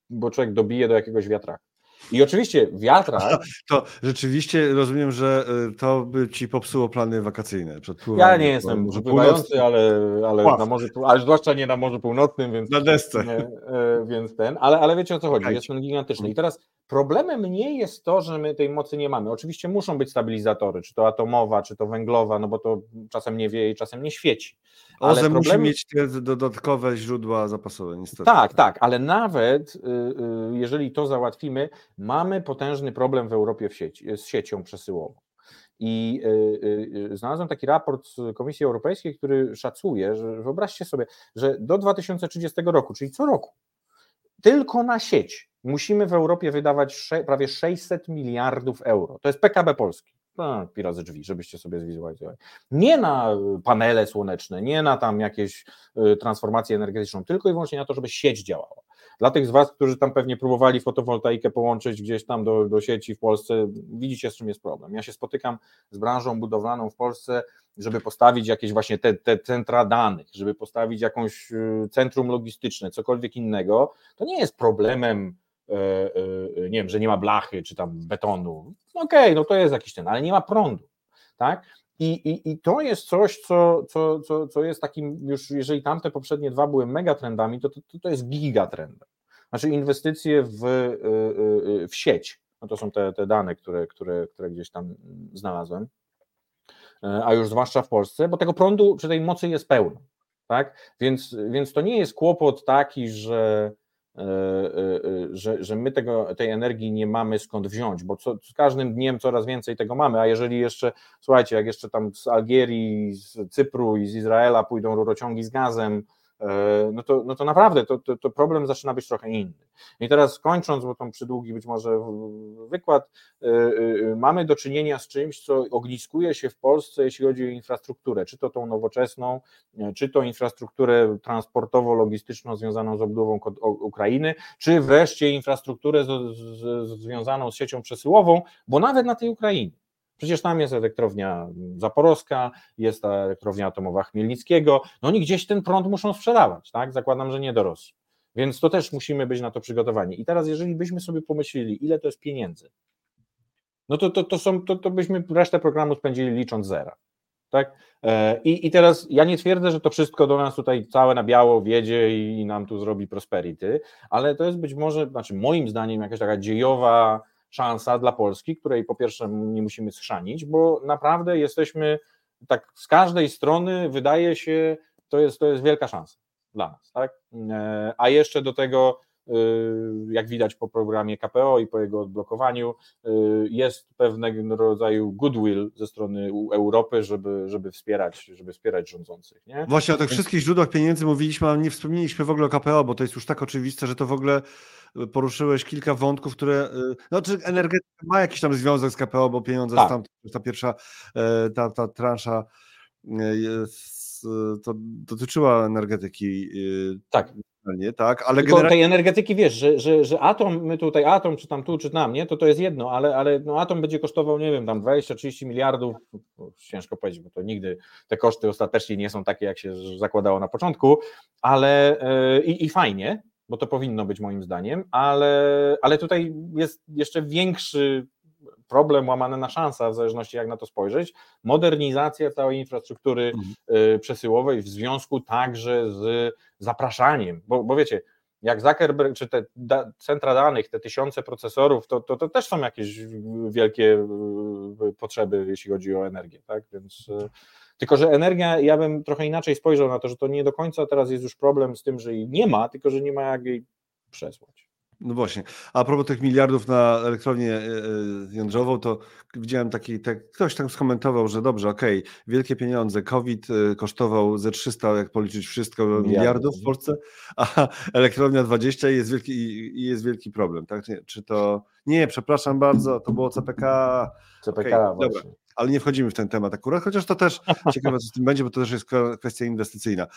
bo człowiek dobije do jakiegoś wiatraka. I oczywiście wiatrak, To rzeczywiście rozumiem, że y, to by ci popsuło plany wakacyjne przed ja nie jestem pływający, ale, ale, Pław. na morzu, ale zwłaszcza nie na Morzu Północnym, więc Na desce. E, e, więc ten, ale, ale wiecie o co chodzi, jest ten gigantyczny. I teraz problemem nie jest to, że my tej mocy nie mamy. Oczywiście muszą być stabilizatory, czy to atomowa, czy to węglowa, no bo to czasem nie wieje i czasem nie świeci. OZE musi problem- mieć te dodatkowe źródła zapasowe, niestety. Tak, tak, ale nawet y, y, jeżeli to załatwimy, mamy potężny problem w Europie w sieci, z siecią przesyłową. I y, znalazłem taki raport z Komisji Europejskiej, który szacuje, że wyobraźcie sobie, że do 2030 roku, czyli co roku, tylko na sieć musimy w Europie wydawać prawie 600 miliardów euro. To jest PKB Polski. No, pi razy drzwi, żebyście sobie zwizualizowali. Nie na y, panele słoneczne, nie na tam jakieś y, transformację energetyczną, tylko i wyłącznie na to, żeby sieć działała. Dla tych z Was, którzy tam pewnie próbowali fotowoltaikę połączyć gdzieś tam do, do sieci w Polsce, widzicie z czym jest problem. Ja się spotykam z branżą budowlaną w Polsce, żeby postawić jakieś właśnie te, te centra danych, żeby postawić jakąś y, centrum logistyczne, cokolwiek innego, to nie jest problemem nie wiem, że nie ma blachy czy tam betonu. Okej, no to jest jakiś ten, ale nie ma prądu. Tak? I, i, I to jest coś, co, co, co, co jest takim, już jeżeli tamte poprzednie dwa były megatrendami, to, to, to jest gigatrendem. Znaczy inwestycje w, y, w sieć, no to są te, te dane, które, które, które gdzieś tam znalazłem, E, a już zwłaszcza w Polsce, bo tego prądu czy tej mocy jest pełno. Tak? Więc, więc to nie jest kłopot taki, że, e, e, e, że, że my tego, tej energii nie mamy skąd wziąć, bo co, z każdym dniem coraz więcej tego mamy, a jeżeli jeszcze, słuchajcie, jak jeszcze tam z Algierii, z Cypru i z Izraela pójdą rurociągi z gazem, e, no to, no to naprawdę to, to, to problem zaczyna być trochę inny. I teraz kończąc, bo to przydługi być może wykład, e, e, mamy do czynienia z czymś, co ogniskuje się w Polsce, jeśli chodzi o infrastrukturę, czy to tą nowoczesną, e, czy to infrastrukturę transportowo-logistyczną związaną z obudową Ukrainy, czy wreszcie infrastrukturę z, z, z, związaną z siecią przesyłową, bo nawet na tej Ukrainie. Przecież tam jest elektrownia zaporowska, jest ta elektrownia atomowa Chmielnickiego, no oni gdzieś ten prąd muszą sprzedawać, tak? Zakładam, że nie do Rosji. Więc to też musimy być na to przygotowani. I teraz, jeżeli byśmy sobie pomyśleli, ile to jest pieniędzy, no to, to, to, są, to, to byśmy resztę programu spędzili licząc zera. Tak? E, I, I teraz ja nie twierdzę, że to wszystko do nas tutaj całe na biało wiedzie i, i nam tu zrobi prosperity, ale to jest być może, znaczy moim zdaniem jakaś taka dziejowa szansa dla Polski, której po pierwsze nie musimy schrzanić, bo naprawdę jesteśmy tak z każdej strony wydaje się, to jest, to jest wielka szansa dla nas, tak? E, a jeszcze do tego jak widać po programie KPO i po jego odblokowaniu, y, jest pewnego rodzaju goodwill ze strony Europy, żeby, żeby, wspierać, żeby wspierać rządzących. Nie? Właśnie o tych wszystkich źródłach pieniędzy mówiliśmy, ale nie wspomnieliśmy w ogóle o KPO, bo to jest już tak oczywiste, że to w ogóle y, poruszyłeś kilka wątków, które. No, czy energetyka ma jakiś tam związek z KPO, bo pieniądze tak. tam, ta pierwsza, e, ta, ta transza jest, to dotyczyła energetyki. Tak nie, tak, ale Tylko generalnie... tej energetyki wiesz, że, że, że atom, my tutaj atom, czy tam tu, czy tam, nie, to to jest jedno, ale, ale no atom będzie kosztował, nie wiem, tam 20-30 miliardów, ciężko powiedzieć, bo to nigdy te koszty ostatecznie nie są takie, jak się zakładało na początku, ale yy, i fajnie, bo to powinno być moim zdaniem, ale, ale tutaj jest jeszcze większy problem łamane na szansa, w zależności jak na to spojrzeć, modernizacja całej infrastruktury mhm. przesyłowej w związku także z zapraszaniem, bo, bo wiecie, jak Zuckerberg, czy te da, centra danych, te tysiące procesorów, to, to, to też są jakieś wielkie y, potrzeby, jeśli chodzi o energię, tak, więc y, tylko, że energia, ja bym trochę inaczej spojrzał na to, że to nie do końca teraz jest już problem z tym, że jej nie ma, tylko, że nie ma jak jej przesłać. No właśnie. A propos tych miliardów na elektrownię e, e, jądrową, to widziałem taki, tak, ktoś tam skomentował, że dobrze, okej, okay, wielkie pieniądze, COVID e, kosztował ze 300, jak policzyć wszystko, miliardów, miliardów w Polsce, a elektrownia 20 i jest wielki, i jest wielki problem, tak? Czy to, nie, przepraszam bardzo, to było CPK. CPK, okay, dobra ale nie wchodzimy w ten temat akurat, chociaż to też ciekawe, co z tym będzie, bo to też jest kwestia inwestycyjna.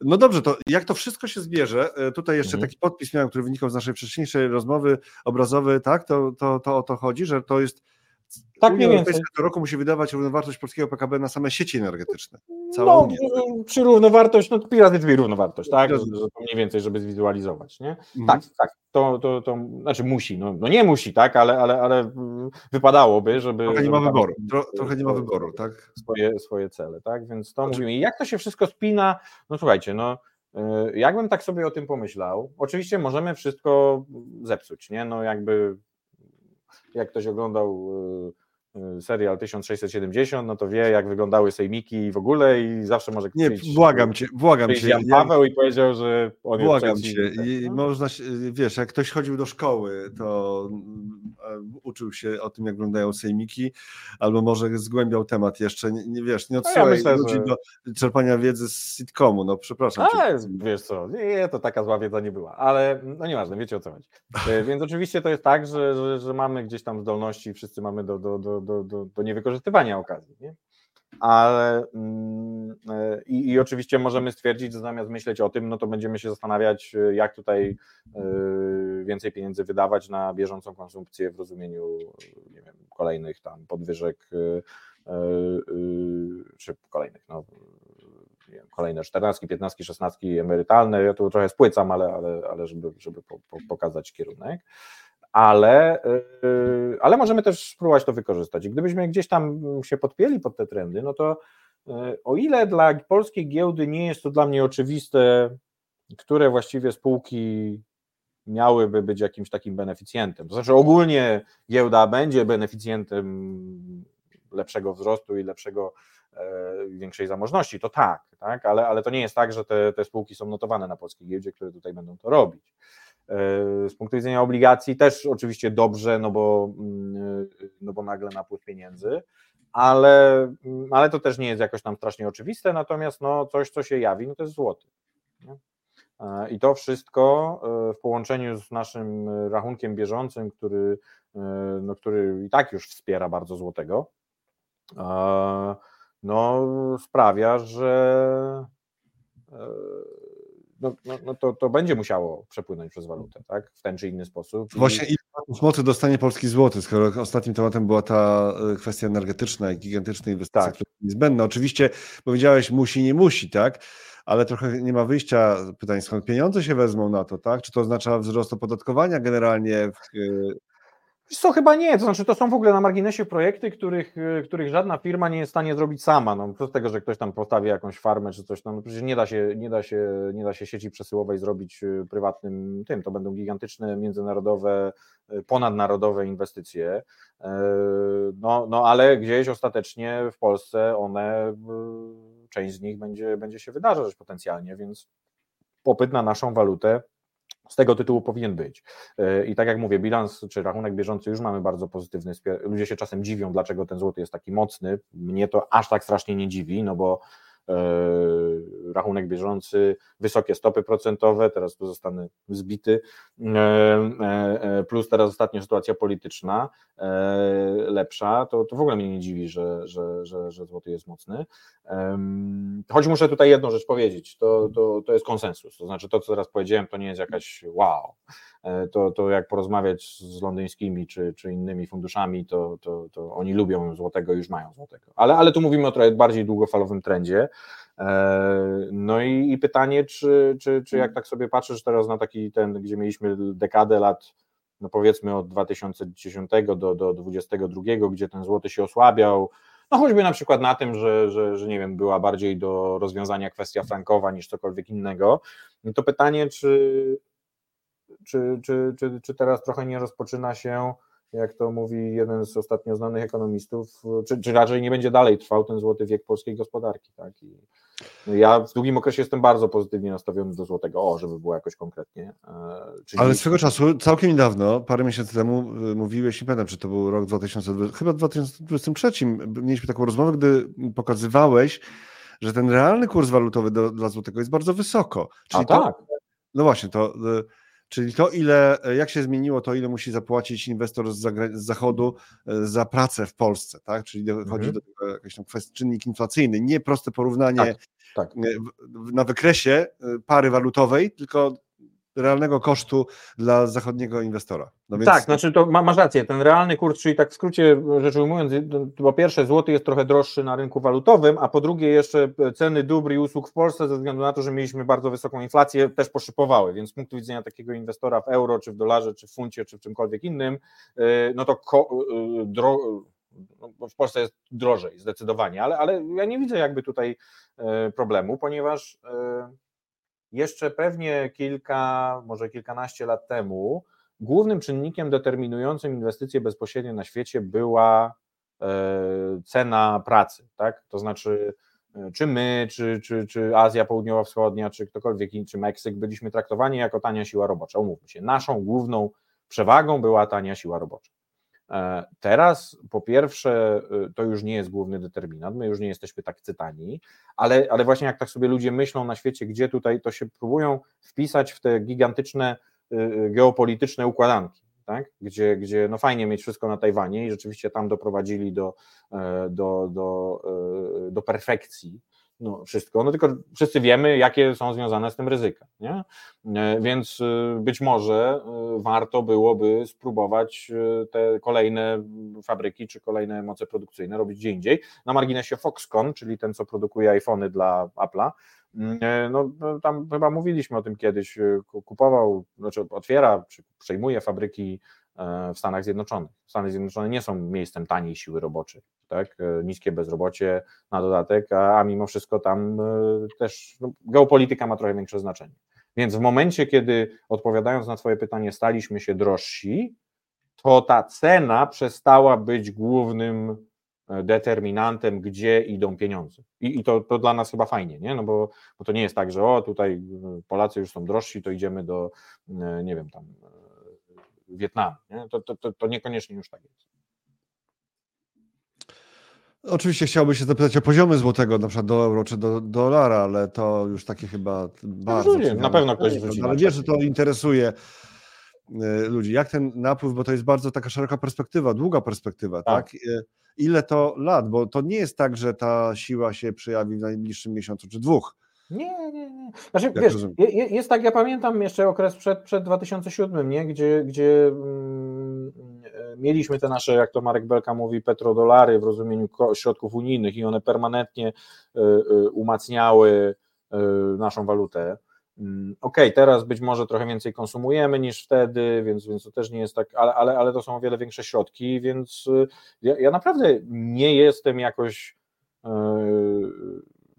No dobrze, to jak to wszystko się zbierze, e, tutaj jeszcze mhm. taki podpis miałem, który wynikał z naszej wcześniejszej rozmowy obrazowy, tak, to, to, to o to chodzi, że to jest tak mniej więcej. Co roku musi wydawać równowartość polskiego PKB na same sieci energetyczne. no, czy równowartość, no razy dwie równowartość, tak? Mniej więcej, żeby zwizualizować, nie? Mhm. Tak, tak. To, to, to, znaczy musi, no, no nie musi, tak, ale, ale, ale wypadałoby, żeby. Trochę nie ma wyboru. trochę nie ma wyboru, tak? Swoje, swoje cele, tak? Więc to znaczy... mówimy. I jak to się wszystko spina? No słuchajcie, no. Y, jakbym tak sobie o tym pomyślał, oczywiście możemy wszystko zepsuć, nie? No jakby jak ktoś oglądał y, serial 1670, no to wie, jak wyglądały sejmiki w ogóle i zawsze może Nie, błagam cię, błagam cię. Jan Paweł i powiedział, że on błagam cię. I można, wiesz, jak ktoś chodził do szkoły, to uczył się o tym, jak wyglądają sejmiki, albo może zgłębiał temat jeszcze, nie, nie wiesz, nie odsyłaj no ja myślę, ludzi że... do czerpania wiedzy z sitcomu, no przepraszam. Ale wiesz co, nie, to taka zła wiedza nie była, ale no nieważne, wiecie o co chodzi. E, więc oczywiście to jest tak, że, że, że mamy gdzieś tam zdolności, wszyscy mamy do, do, do, do, do, do niewykorzystywania okazji, nie? ale mm, e, i, i, oczywiście możemy stwierdzić, że zamiast myśleć o tym, no to będziemy się zastanawiać, e, jak tutaj e, więcej pieniędzy wydawać na bieżącą konsumpcję w rozumieniu nie wiem, kolejnych tam podwyżek czy kolejnych, no, wiem, kolejne 14, 15, 16 emerytalne. Ja tu trochę spłycam, ale, ale, ale żeby, żeby po, po, pokazać kierunek ale, yy, ale możemy też spróbować to wykorzystać. I gdybyśmy gdzieś tam się podpięli pod te trendy, no to yy, o ile dla polskiej giełdy nie jest to dla mnie oczywiste, które właściwie spółki miałyby być jakimś takim beneficjentem. To znaczy ogólnie giełda będzie beneficjentem lepszego wzrostu i lepszego e, większej zamożności, to tak, tak? Ale, ale to nie jest tak, że te, te spółki są notowane na polskiej giełdzie, które tutaj będą to robić. Z punktu widzenia obligacji też oczywiście dobrze, no bo, mm, no bo nagle napływ pieniędzy, ale, mm, ale to też nie jest jakoś tam strasznie oczywiste, natomiast no coś, co się jawi, no to jest złoty. E, I to wszystko e, w połączeniu z naszym rachunkiem bieżącym, który, e, no, który i tak już wspiera bardzo złotego, no, sprawia, że no, no, no to, to będzie musiało przepłynąć przez walutę, tak? W ten czy inny sposób. Właśnie ile mocy dostanie polski złoty, skoro ostatnim tematem była ta e, kwestia energetyczna i gigantycznej inwestycji, tak. która jest niezbędna. Oczywiście powiedziałeś musi, nie musi, tak? Ale trochę nie ma wyjścia. Pytanie, skąd pieniądze się wezmą na to, tak? Czy to oznacza wzrost opodatkowania generalnie? W... Co chyba nie, to znaczy to są w ogóle na marginesie projekty, których, y, których żadna firma nie jest w stanie zrobić sama. No, z tego, że ktoś tam postawi jakąś farmę czy coś tam, no przecież nie da, się, nie, da się, nie da się sieci przesyłowej zrobić y, prywatnym tym. To będą gigantyczne, międzynarodowe, y, ponadnarodowe inwestycje. No, no ale gdzieś ostatecznie w Polsce one, część z nich będzie, będzie się wydarzać potencjalnie, więc popyt na naszą walutę z tego tytułu powinien być. E, I tak jak mówię, bilans czy rachunek bieżący już mamy bardzo pozytywny. Ludzie się czasem dziwią, dlaczego ten złoty jest taki mocny. Mnie to aż tak strasznie nie dziwi, no bo rachunek bieżący, wysokie stopy procentowe, teraz tu zostanę zbity, e, e, plus teraz ostatnia sytuacja polityczna lepsza, to, to w ogóle mnie nie dziwi, że, że, że, że złoty jest mocny. Choć muszę tutaj jedną rzecz powiedzieć, to, to, to jest konsensus, to znaczy to, co teraz powiedziałem, to nie jest jakaś wow, to, to jak porozmawiać z londyńskimi czy, czy innymi funduszami, to, to, to oni lubią złotego już mają złotego. Ale, ale tu mówimy o trochę bardziej długofalowym trendzie. E, no i, i pytanie, czy, czy, czy jak tak sobie patrzysz teraz na taki ten, gdzie mieliśmy dekadę lat, no powiedzmy od 2010 do, do 2022, gdzie ten złoty się osłabiał, no choćby na przykład na tym, że, że, że nie wiem, była bardziej do rozwiązania kwestia frankowa niż cokolwiek innego, no to pytanie, czy, czy, czy, czy, czy teraz trochę nie rozpoczyna się jak to mówi jeden z ostatnio znanych ekonomistów, czy, czy raczej nie będzie dalej trwał ten złoty wiek polskiej gospodarki. Tak? I no ja w długim okresie jestem bardzo pozytywnie nastawiony do złotego, o, żeby było jakoś konkretnie. E, czyli... Ale swego czasu, całkiem niedawno, parę miesięcy temu e, mówiłeś, nie pamiętam, czy to był rok 2020, chyba w 2023, mieliśmy taką rozmowę, gdy pokazywałeś, że ten realny kurs walutowy do, dla złotego jest bardzo wysoko. Czyli A tak. no właśnie, to e, Czyli to, ile, jak się zmieniło, to ile musi zapłacić inwestor z, z zachodu e, za pracę w Polsce, tak? Czyli dochodzi mhm. do tego jakiś tam kwestii, czynnik inflacyjny, nie proste porównanie tak, tak. E, na wykresie e, pary walutowej, tylko realnego kosztu dla zachodniego inwestora. No więc... Tak, znaczy to ma, masz rację, ten realny kurs, czyli tak w skrócie rzecz ujmując, po pierwsze złoty jest trochę droższy na rynku walutowym, a po drugie jeszcze ceny dóbr i usług w Polsce ze względu na to, że mieliśmy bardzo wysoką inflację, też poszypowały, więc z punktu widzenia takiego inwestora w euro, czy w dolarze, czy w funcie, czy w czymkolwiek innym, y, no to ko, y, dro, no w Polsce jest drożej zdecydowanie, ale, ale ja nie widzę jakby tutaj problemu, ponieważ jeszcze pewnie kilka, może kilkanaście lat temu głównym czynnikiem determinującym inwestycje bezpośrednie na świecie była e, cena pracy, tak? To znaczy, e, czy my, czy, czy, czy Azja Południowo-Wschodnia, czy ktokolwiek inny, czy Meksyk byliśmy traktowani jako tania siła robocza. Umówmy się, naszą główną przewagą była tania siła robocza. E, teraz po pierwsze y, to już nie jest główny determinant, my już nie jesteśmy tak cytani, ale, ale właśnie jak tak sobie ludzie myślą na świecie, gdzie tutaj to się próbują wpisać w te gigantyczne y, y, geopolityczne układanki, tak? gdzie, gdzie no fajnie mieć wszystko na Tajwanie i rzeczywiście tam doprowadzili do, e, do, do, e, do perfekcji, no, wszystko, no tylko wszyscy wiemy, jakie są związane z tym ryzyka, nie? E, więc e, być może e, warto byłoby spróbować te kolejne fabryki czy kolejne moce produkcyjne robić gdzie indziej. Na marginesie Foxconn, czyli ten, co produkuje iPhony dla Apple'a, mm, no tam chyba mówiliśmy o tym kiedyś, kupował, znaczy otwiera, czy przejmuje fabryki w Stanach Zjednoczonych. Stany Zjednoczone nie są miejscem taniej siły roboczej, tak? E, niskie bezrobocie na dodatek, a, a mimo wszystko tam e, też no, geopolityka ma trochę większe znaczenie. Więc w momencie, kiedy odpowiadając na Twoje pytanie, staliśmy się drożsi, to ta cena przestała być głównym determinantem, gdzie idą pieniądze. I, i to, to dla nas chyba fajnie, nie? No bo, bo to nie jest tak, że o, tutaj Polacy już są drożsi, to idziemy do, nie wiem, tam Wietnamu. Nie? To, to, to, to niekoniecznie już tak jest. Oczywiście chciałbym się zapytać o poziomy złotego, na przykład do euro czy do dolara, ale to już takie chyba bardzo. No, na pewno ktoś wrzuci. Ale wiesz, że to interesuje y, ludzi. Jak ten napływ, bo to jest bardzo taka szeroka perspektywa, długa perspektywa, tak? tak? Y, ile to lat? Bo to nie jest tak, że ta siła się przejawi w najbliższym miesiącu czy dwóch. Nie, nie, nie. Znaczy, wiesz, je, jest tak, ja pamiętam jeszcze okres przed, przed 2007, nie? gdzie, gdzie mm, e, mieliśmy te nasze, jak to Marek Belka mówi, petrodolary w rozumieniu środków unijnych i one permanentnie y, y, umacniały y, naszą walutę. mm, okej, okay, teraz być może trochę więcej konsumujemy niż wtedy, więc, więc to też nie jest tak, ale, ale, ale to są o wiele większe środki, więc ja, ja naprawdę nie jestem jakoś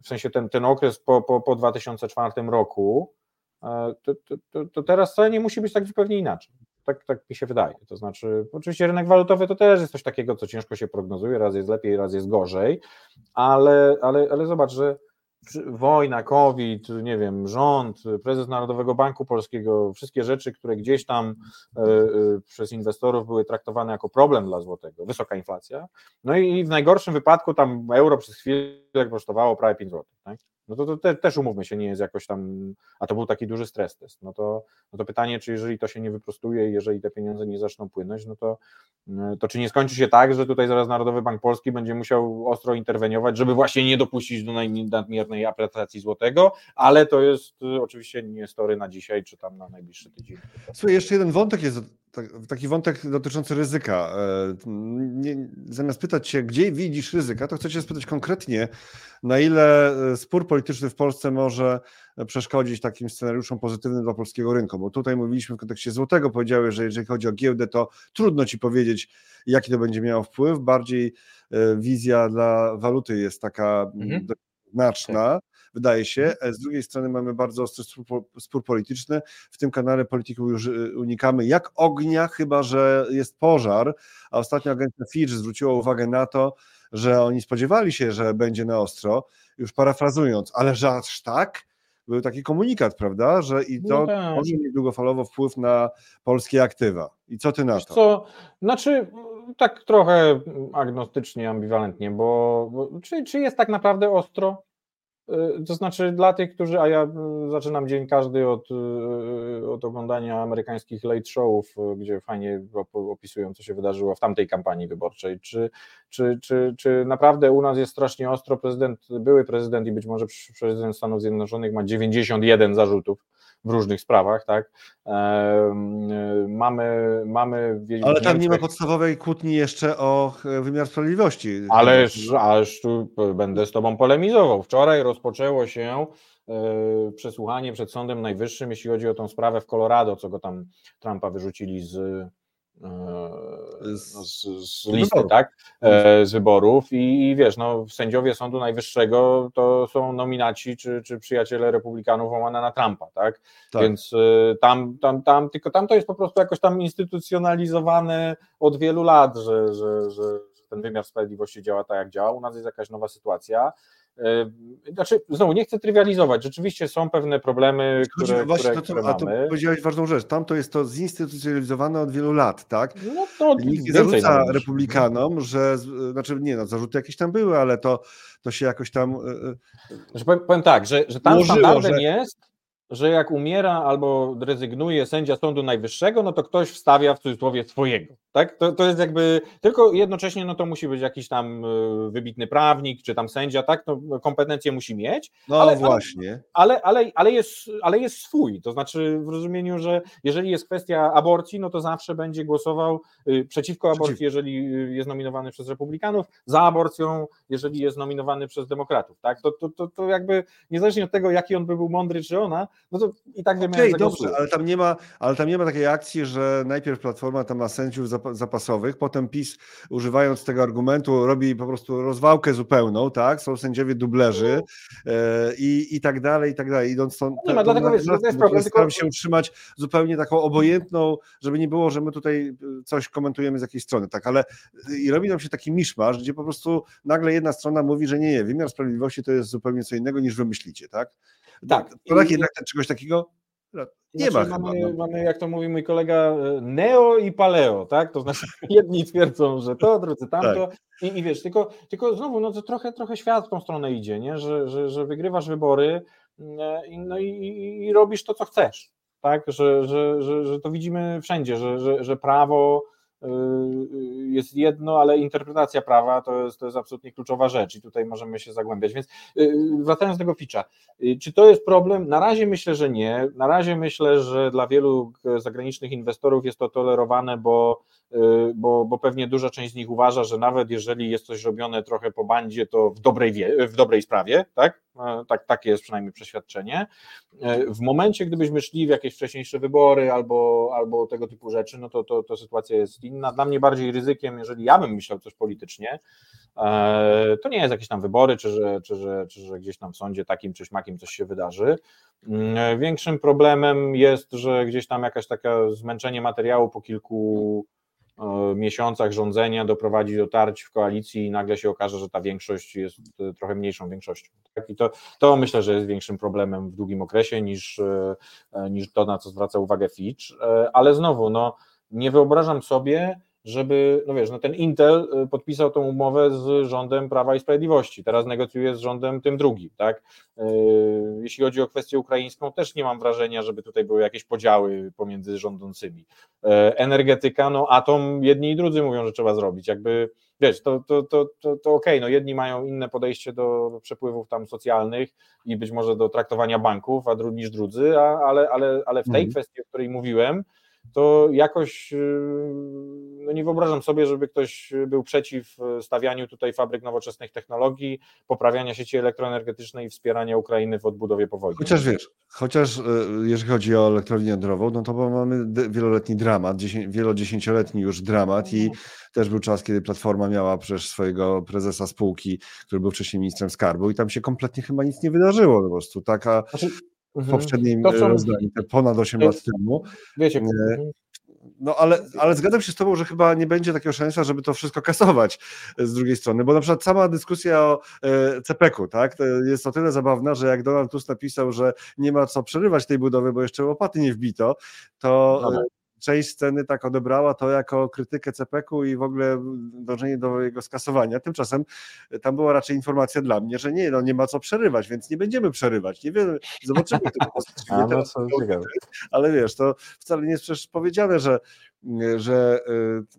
w sensie ten, ten okres po, po, po 2004 roku, to, to, to, to teraz wcale nie musi być tak zupełnie inaczej. Tak, tak mi się wydaje. To znaczy, oczywiście rynek walutowy to też jest coś takiego, co ciężko się prognozuje, raz jest lepiej, raz jest gorzej, ale, ale, ale zobacz, że wojna, COVID, nie wiem, rząd, prezes Narodowego Banku Polskiego, wszystkie rzeczy, które gdzieś tam e, e, przez inwestorów były traktowane jako problem dla złotego, wysoka inflacja. No i w najgorszym wypadku tam euro przez chwilę kosztowało prawie 5 zł. Tak? No to, to te, też umówmy się, nie jest jakoś tam, a to był taki duży stres test, no to, no to pytanie, czy jeżeli to się nie wyprostuje jeżeli te pieniądze nie zaczną płynąć, no to, to czy nie skończy się tak, że tutaj zaraz Narodowy Bank Polski będzie musiał ostro interweniować, żeby właśnie nie dopuścić do nadmiernej apretacji złotego, ale to jest y, oczywiście nie story na dzisiaj, czy tam na najbliższy tydzień. Słuchaj, jeszcze jeden wątek jest taki wątek dotyczący ryzyka. E, nie, zamiast pytać się, gdzie widzisz ryzyka, to chcę cię spytać konkretnie, na ile e, spór polityczny w Polsce może przeszkodzić takim scenariuszom pozytywnym dla polskiego rynku, bo tutaj mówiliśmy w kontekście złotego, powiedziałeś, że jeżeli chodzi o giełdę, to trudno ci powiedzieć, jaki to będzie miało wpływ, bardziej e, wizja dla waluty jest taka mhm. znaczna. Tak wydaje się. Mhm. Z drugiej strony mamy bardzo ostry spór, spór polityczny. W tym kanale polityków już y, unikamy jak ognia, chyba że jest pożar. A ostatnio agencja Fitch zwróciła uwagę na to, że oni spodziewali się, że będzie na ostro, już parafrazując, ale że aż tak? Był taki komunikat, prawda, że i to no tak. może mieć długofalowo wpływ na polskie aktywa. I co ty na to? Co, znaczy, tak trochę agnostycznie, ambiwalentnie, bo, bo czy, czy jest tak naprawdę ostro? Y, to znaczy dla tych, którzy, a ja y, zaczynam dzień każdy od, y, od oglądania amerykańskich late showów, gdzie fajnie opisują, co się wydarzyło w tamtej kampanii wyborczej. Czy, czy, czy, czy naprawdę u nas jest strasznie ostro? Prezydent, były prezydent i być może prezydent Stanów Zjednoczonych ma 91 zarzutów w różnych sprawach, tak? Mamy, mamy Ale tam nie ma podstawowej kłótni jeszcze o e, wymiar sprawiedliwości. Ależ, ależ tu będę z tobą polemizował. Wczoraj rozpoczęło się e, przesłuchanie przed Sądem Najwyższym, jeśli chodzi o tą sprawę w Colorado, co go tam Trumpa wyrzucili z z, no, z, z listy, tak? E, z wyborów i, i, wiesz, no, sędziowie Sądu Najwyższego to są nominaci czy, czy przyjaciele republikanów łamane na Trumpa, tak? tak. Więc e, tam, tam, tam, tylko tam to jest po prostu jakoś tam instytucjonalizowane od wielu lat, że, że, że ten wymiar sprawiedliwości działa tak, jak działa. U nas jest jakaś nowa sytuacja. Znaczy, znowu nie chcę trywializować, rzeczywiście są pewne problemy, które, właśnie które, to, które A to powiedziałeś ważną rzecz, tam to jest to zinstytucjonalizowane od wielu lat, tak? No to Nikt nie zarzuca republikanom, że, znaczy nie no, zarzuty jakieś tam były, ale to, to się jakoś tam... E, e, znaczy, powiem, powiem tak, że, że tam ułożyło, standardem że... jest, że jak umiera albo rezygnuje sędzia Sądu Najwyższego, no to ktoś wstawia w cudzysłowie swojego. Tak? To, to jest jakby, tylko jednocześnie no to musi być jakiś tam e, wybitny prawnik, czy tam sędzia, tak? No, kompetencje musi mieć. No ale, właśnie. Ale, ale, ale, jest, ale jest swój. To znaczy w rozumieniu, że jeżeli jest kwestia aborcji, no to zawsze będzie głosował y, przeciwko aborcji, Przeciw. jeżeli y, jest nominowany przez republikanów, za aborcją, jeżeli jest nominowany przez demokratów. Tak? To, to, to, to jakby niezależnie od tego, jaki on by był mądry, czy ona, no to i tak wiemy, okay, dobrze, ale tam, nie ma, ale tam nie ma takiej akcji, że najpierw Platforma tam ma sędziów zapasowych, potem PiS używając tego argumentu robi po prostu rozwałkę zupełną, tak? Są sędziowie dublerzy no. e, i, i tak dalej, i tak dalej. Idąc stąd, nie ma, dlatego wiesz, to jest problem. Staram się utrzymać zupełnie taką obojętną, żeby nie było, że my tutaj e, coś komentujemy z jakiejś strony, tak? Ale i robi nam się taki miszmasz, gdzie po prostu nagle jedna strona mówi, że nie, nie, wymiar sprawiedliwości to jest zupełnie co innego niż wy myślicie, tak? Tak. To tak jednak czegoś takiego nie znaczy, ma mamy, no. mamy, jak to mówi mój kolega, e, neo i paleo, tak? To znaczy jedni twierdzą, że to, drudzy tamto. Tak. I, I wiesz, tylko, tylko znowu, no to trochę, trochę świat w tą stronę idzie, nie? Że, że, że wygrywasz wybory mm, e, no i, i, robisz to, co chcesz. Tak, że, że, że, że to widzimy wszędzie, że, że, że prawo jest jedno, ale interpretacja prawa to jest, to jest absolutnie kluczowa rzecz i tutaj możemy się zagłębiać. Więc y, wracając do tego Fitcha, y, czy to jest problem? Na razie myślę, że nie. Na razie myślę, że dla wielu zagranicznych inwestorów jest to tolerowane, bo, bo, bo pewnie duża część z nich uważa, że nawet jeżeli jest coś robione trochę po bandzie, to w dobrej, w dobrej sprawie, tak? E, tak, takie jest przynajmniej przeświadczenie. E, w momencie, gdybyśmy szli w jakieś wcześniejsze wybory albo, albo tego typu rzeczy, no to, to, to sytuacja jest inna. Dla mnie bardziej ryzykiem, jeżeli ja bym myślał coś politycznie, e, to nie jest jakieś tam wybory, czy że, czy, że, czy że gdzieś tam w sądzie takim czy śmakim coś się wydarzy. Mm, większym problemem jest, że gdzieś tam jakaś taka zmęczenie materiału po kilku miesiącach rządzenia doprowadzi do tarć w koalicji i nagle się okaże, że ta większość jest e, trochę mniejszą większością. Tak? I to, to myślę, że jest większym problemem w długim okresie niż, e, e, niż to, na co zwraca uwagę Fitch. Ale znowu, no, nie wyobrażam sobie, żeby, no wiesz, no ten Intel y, podpisał tą umowę z rządem Prawa i Sprawiedliwości, teraz negocjuje z rządem tym drugim, tak? Y, jeśli chodzi o kwestię ukraińską, też nie mam wrażenia, żeby tutaj były jakieś podziały pomiędzy rządzącymi. Y, energetyka, no atom jedni i drudzy mówią, że trzeba zrobić, jakby, wiesz, to, to, to, to, to okej, okay, no jedni mają inne podejście do przepływów tam socjalnych i być może do traktowania banków, a drugi niż drudzy, a, ale, ale, ale w tej mhm. kwestii, o której mówiłem, to jakoś y, no nie wyobrażam sobie, żeby ktoś był przeciw stawianiu tutaj fabryk nowoczesnych technologii, poprawiania sieci elektroenergetycznej i wspierania Ukrainy w odbudowie po wojnie. Chociaż wiesz, chociaż y, jeżeli chodzi o elektrownię jądrową, no to mamy wieloletni dramat, wielodziesięcioletni już dramat i mhm. też był czas, kiedy Platforma miała przecież swojego prezesa spółki, który był wcześniej ministrem skarbu i tam się kompletnie chyba nic nie wydarzyło po prostu. Taka znaczy, w mhm. poprzednim rozdaniu, te ponad 8 lat temu. Wiecie, mhm. no ale, ale zgadzam się z Tobą, że chyba nie będzie takiego szansa, żeby to wszystko kasować z drugiej strony, bo na przykład sama dyskusja o e, CPK-u tak, jest o tyle zabawna, że jak Donald Tusk napisał, że nie ma co przerywać tej budowy, bo jeszcze łopaty nie wbito, to część sceny tak odebrała to jako krytykę CPK-u i w ogóle dążenie do jego skasowania. Tymczasem tam była raczej informacja dla mnie, że nie, no nie ma co przerywać, więc nie będziemy przerywać. Nie wiem, zobaczymy to. A, no, ale wiesz, to wcale nie jest przecież powiedziane, że, że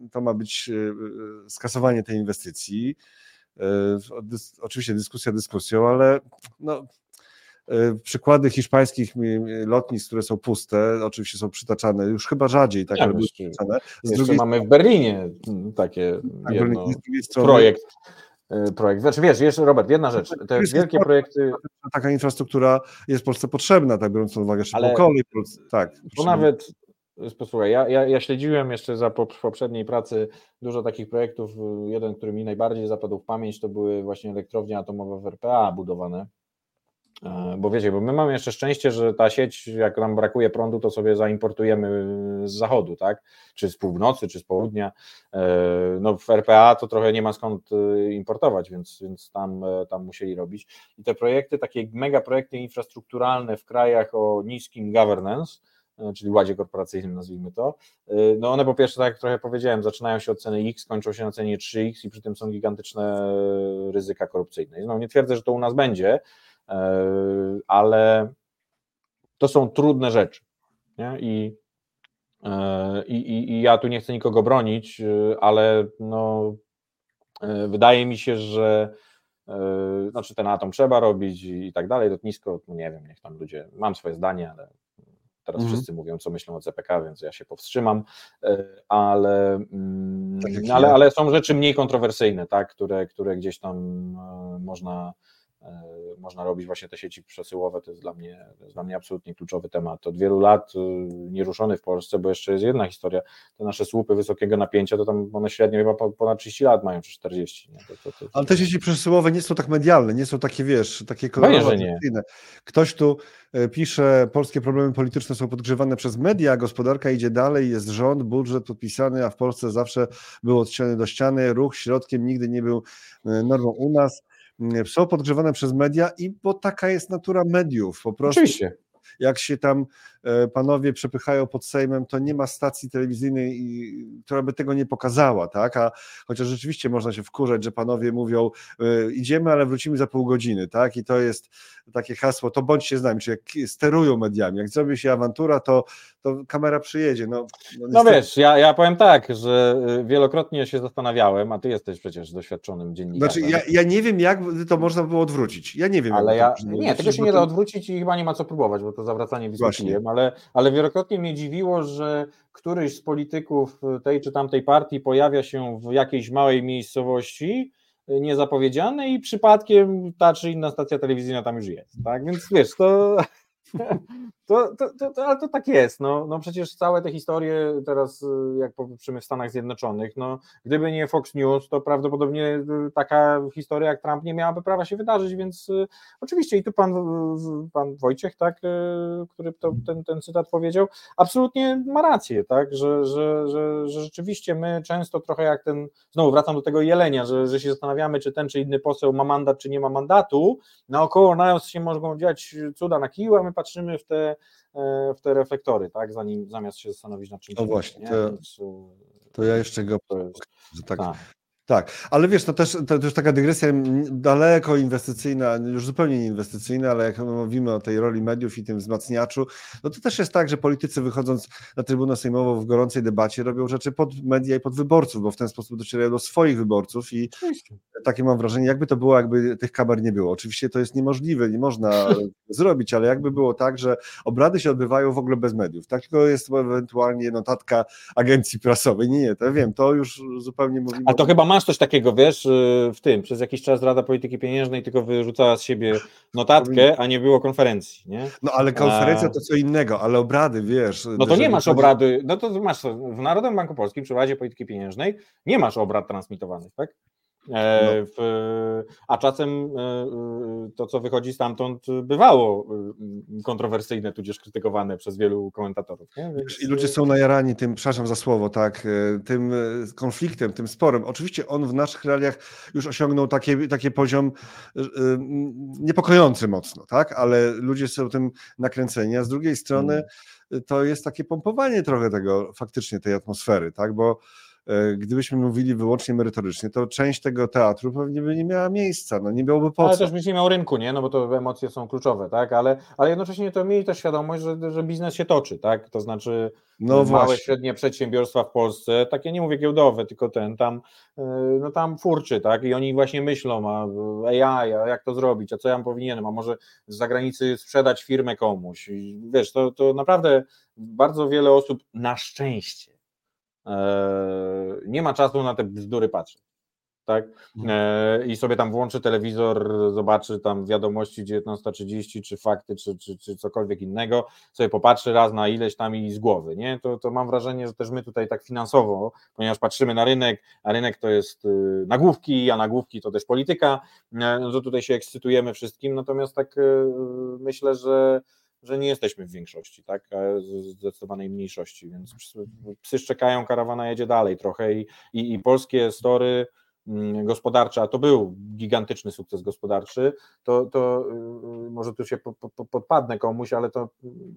y, to ma być y, y, skasowanie tej inwestycji. Oczywiście dyskusja dyskusją, ale no, przykłady hiszpańskich lotnisk, które są puste, oczywiście są przytaczane, już chyba rzadziej tak ja, przytaczane. Z drugiej mamy w Berlinie takie tak, jedno, projekt. E, projekt. Znaczy wiesz, jeszcze Robert, jedna rzecz, te wielkie projekty... Taka infrastruktura jest Polsce potrzebna, tak biorąc pod uwagę szybką kolej. Tak, bo nawet, posłuchaj, ja, ja, ja śledziłem jeszcze za poprzedniej pracy dużo takich projektów, jeden, który mi najbardziej zapadł w pamięć, to były właśnie elektrownie atomowe w RPA budowane, E, bo wiecie, bo my mamy jeszcze szczęście, że ta sieć, jak nam brakuje prądu, to sobie zaimportujemy z zachodu, tak? Czy z północy, czy z południa. E, no w RPA to trochę nie ma skąd e, importować, więc, więc tam, tam musieli robić. I te projekty, takie mega projekty infrastrukturalne w krajach o niskim governance, czyli ładzie korporacyjnym, nazwijmy to. No one po pierwsze, tak jak trochę powiedziałem, zaczynają się od ceny X, kończą się na cenie 3X i przy tym są gigantyczne ryzyka korupcyjne. No nie twierdzę, że to u nas będzie, E, ale to są trudne rzeczy. Nie? I, e, i, I ja tu nie chcę nikogo bronić, e, ale no, wydaje mi się, że znaczy ten atom trzeba robić i tak dalej, lotnisko, no nie wiem, niech tam ludzie, mam swoje zdanie, ale teraz mhm. wszyscy mówią, co myślą o CPK, więc ja się powstrzymam, ale, mm, tak ale, ale są rzeczy mniej kontrowersyjne, tak, które, które gdzieś tam można E, można robić właśnie te sieci przesyłowe, to jest dla mnie, jest dla mnie absolutnie kluczowy temat. Od wielu lat y, nieruszony w Polsce, bo jeszcze jest jedna historia, te nasze słupy wysokiego napięcia, to tam one średnio chyba ponad 30 lat mają, czy 40. Nie? To, to, to, Ale te sieci przesyłowe nie są tak medialne, nie są takie, wiesz, takie kolorowe. Ktoś tu e, pisze, polskie problemy polityczne są podgrzewane przez media, gospodarka idzie dalej, jest rząd, budżet podpisany, a w Polsce zawsze był od ściany do ściany, ruch środkiem nigdy nie był e, normą u nas są podgrzewane przez media i bo taka jest natura mediów. Po prostu Oczywiście. Jak się tam E, panowie przepychają pod Sejmem, to nie ma stacji telewizyjnej, która by tego nie pokazała, tak? A chociaż rzeczywiście można się wkurzać, że panowie mówią, e, idziemy, ale wrócimy za pół godziny, tak? I to jest takie hasło, to bądźcie z nami, czy jak sterują mediami, jak zrobi się awantura, to, to kamera przyjedzie. No, no, no wiesz, ja, ja powiem tak, że wielokrotnie się zastanawiałem, a ty jesteś przecież doświadczonym dziennikarzem. Znaczy, ja, ja nie wiem, jak to można było odwrócić. Ja nie wiem. Ale ja, nie, tego się nie da odwrócić i chyba nie ma co próbować, bo to zawracanie wizji ale, ale wielokrotnie mnie dziwiło, że któryś z polityków tej czy tamtej partii pojawia się w jakiejś małej miejscowości niezapowiedziane i przypadkiem ta czy inna stacja telewizyjna tam już jest, tak? Więc wiesz, to To, to, to, to, ale to tak jest. No, no przecież całe te historie teraz, y, jak popatrzymy w Stanach Zjednoczonych, no, gdyby nie Fox News, to prawdopodobnie y, taka historia jak Trump nie miałaby prawa się wydarzyć, więc y, oczywiście i tu pan, pan Wojciech, tak, który to, ten, ten cytat powiedział, absolutnie ma rację, tak, że, że, że, że rzeczywiście my często trochę jak ten, znowu wracam do tego jelenia, że, że się zastanawiamy, czy ten czy inny poseł ma mandat, czy nie ma mandatu, naokoło nas się mogą dziać cuda na kiju, a my patrzymy w te E, w te reflektory, tak, zanim, zamiast się zastanowić nad czymś. No właśnie, to, Więc, to ja jeszcze go... Jest, że tak, tak. Tak, ale wiesz, to też, to też taka dygresja daleko inwestycyjna, już zupełnie nie inwestycyjna, ale jak mówimy o tej roli mediów i tym wzmacniaczu, no to też jest tak, że politycy wychodząc na trybunę sejmową w gorącej debacie robią rzeczy pod media i pod wyborców, bo w ten sposób docierają do swoich wyborców i takie mam wrażenie, jakby to było, jakby tych kamer nie było. Oczywiście to jest niemożliwe, nie można zrobić, ale jakby było tak, że obrady się odbywają w ogóle bez mediów, tak? Tylko jest ewentualnie notatka agencji prasowej. Nie, nie, to wiem, to już zupełnie mówimy. A to chyba ma masz coś takiego, wiesz, y, w tym, przez jakiś czas Rada Polityki Pieniężnej tylko wyrzucała z siebie notatkę, a nie było konferencji, nie? No ale konferencja to co innego, ale obrady, wiesz. No to nie masz obrady, no to masz w Narodowym Banku Polskim, przy Radzie Polityki Pieniężnej nie masz obrad transmitowanych, tak? E, no. W, a czasem e, e, to, co wychodzi stamtąd, bywało kontrowersyjne, tudzież krytykowane przez wielu komentatorów. Więc... I ludzie są najarani tym, przepraszam za słowo, tak, tym konfliktem, tym sporem. Oczywiście on w naszych realiach już osiągnął taki, taki poziom niepokojący mocno, tak, ale ludzie są tym nakręceni, a z drugiej strony hmm. to jest takie pompowanie trochę tego, faktycznie tej atmosfery, tak, bo E, gdybyśmy mówili wyłącznie merytorycznie, to część tego teatru pewnie by nie miała miejsca, no nie byłoby po Ale co. też byś nie miał rynku, nie? No bo to emocje są kluczowe, tak? Ale, ale jednocześnie to mieli też świadomość, że, że biznes się toczy, tak? To znaczy no małe, właśnie. średnie przedsiębiorstwa w Polsce, takie nie mówię giełdowe, tylko ten tam, e, no tam furczy, tak? I oni właśnie myślą, a AI, a jak to zrobić, a co ja powinienem, a może z zagranicy sprzedać firmę komuś. I wiesz, to, to naprawdę bardzo wiele osób na szczęście E, nie ma czasu na te bzdury patrzeć. Tak? Mhm. E, I sobie tam włączy telewizor, zobaczy tam wiadomości 19.30, czy fakty, czy, czy, czy cokolwiek innego, sobie popatrzy raz na ileś tam i z głowy. Nie? To, to mam wrażenie, że też my tutaj tak finansowo, ponieważ patrzymy na rynek, a rynek to jest y, nagłówki, a nagłówki to też polityka, e, no tutaj się ekscytujemy wszystkim, natomiast tak myślę, że że nie jesteśmy w większości, tak, zdecydowanej mniejszości, więc psy szczekają, karawana jedzie dalej trochę i, i, i polskie story mm, gospodarcze, a to był gigantyczny sukces gospodarczy, to, to y, może tu się po, po, podpadnę komuś, ale to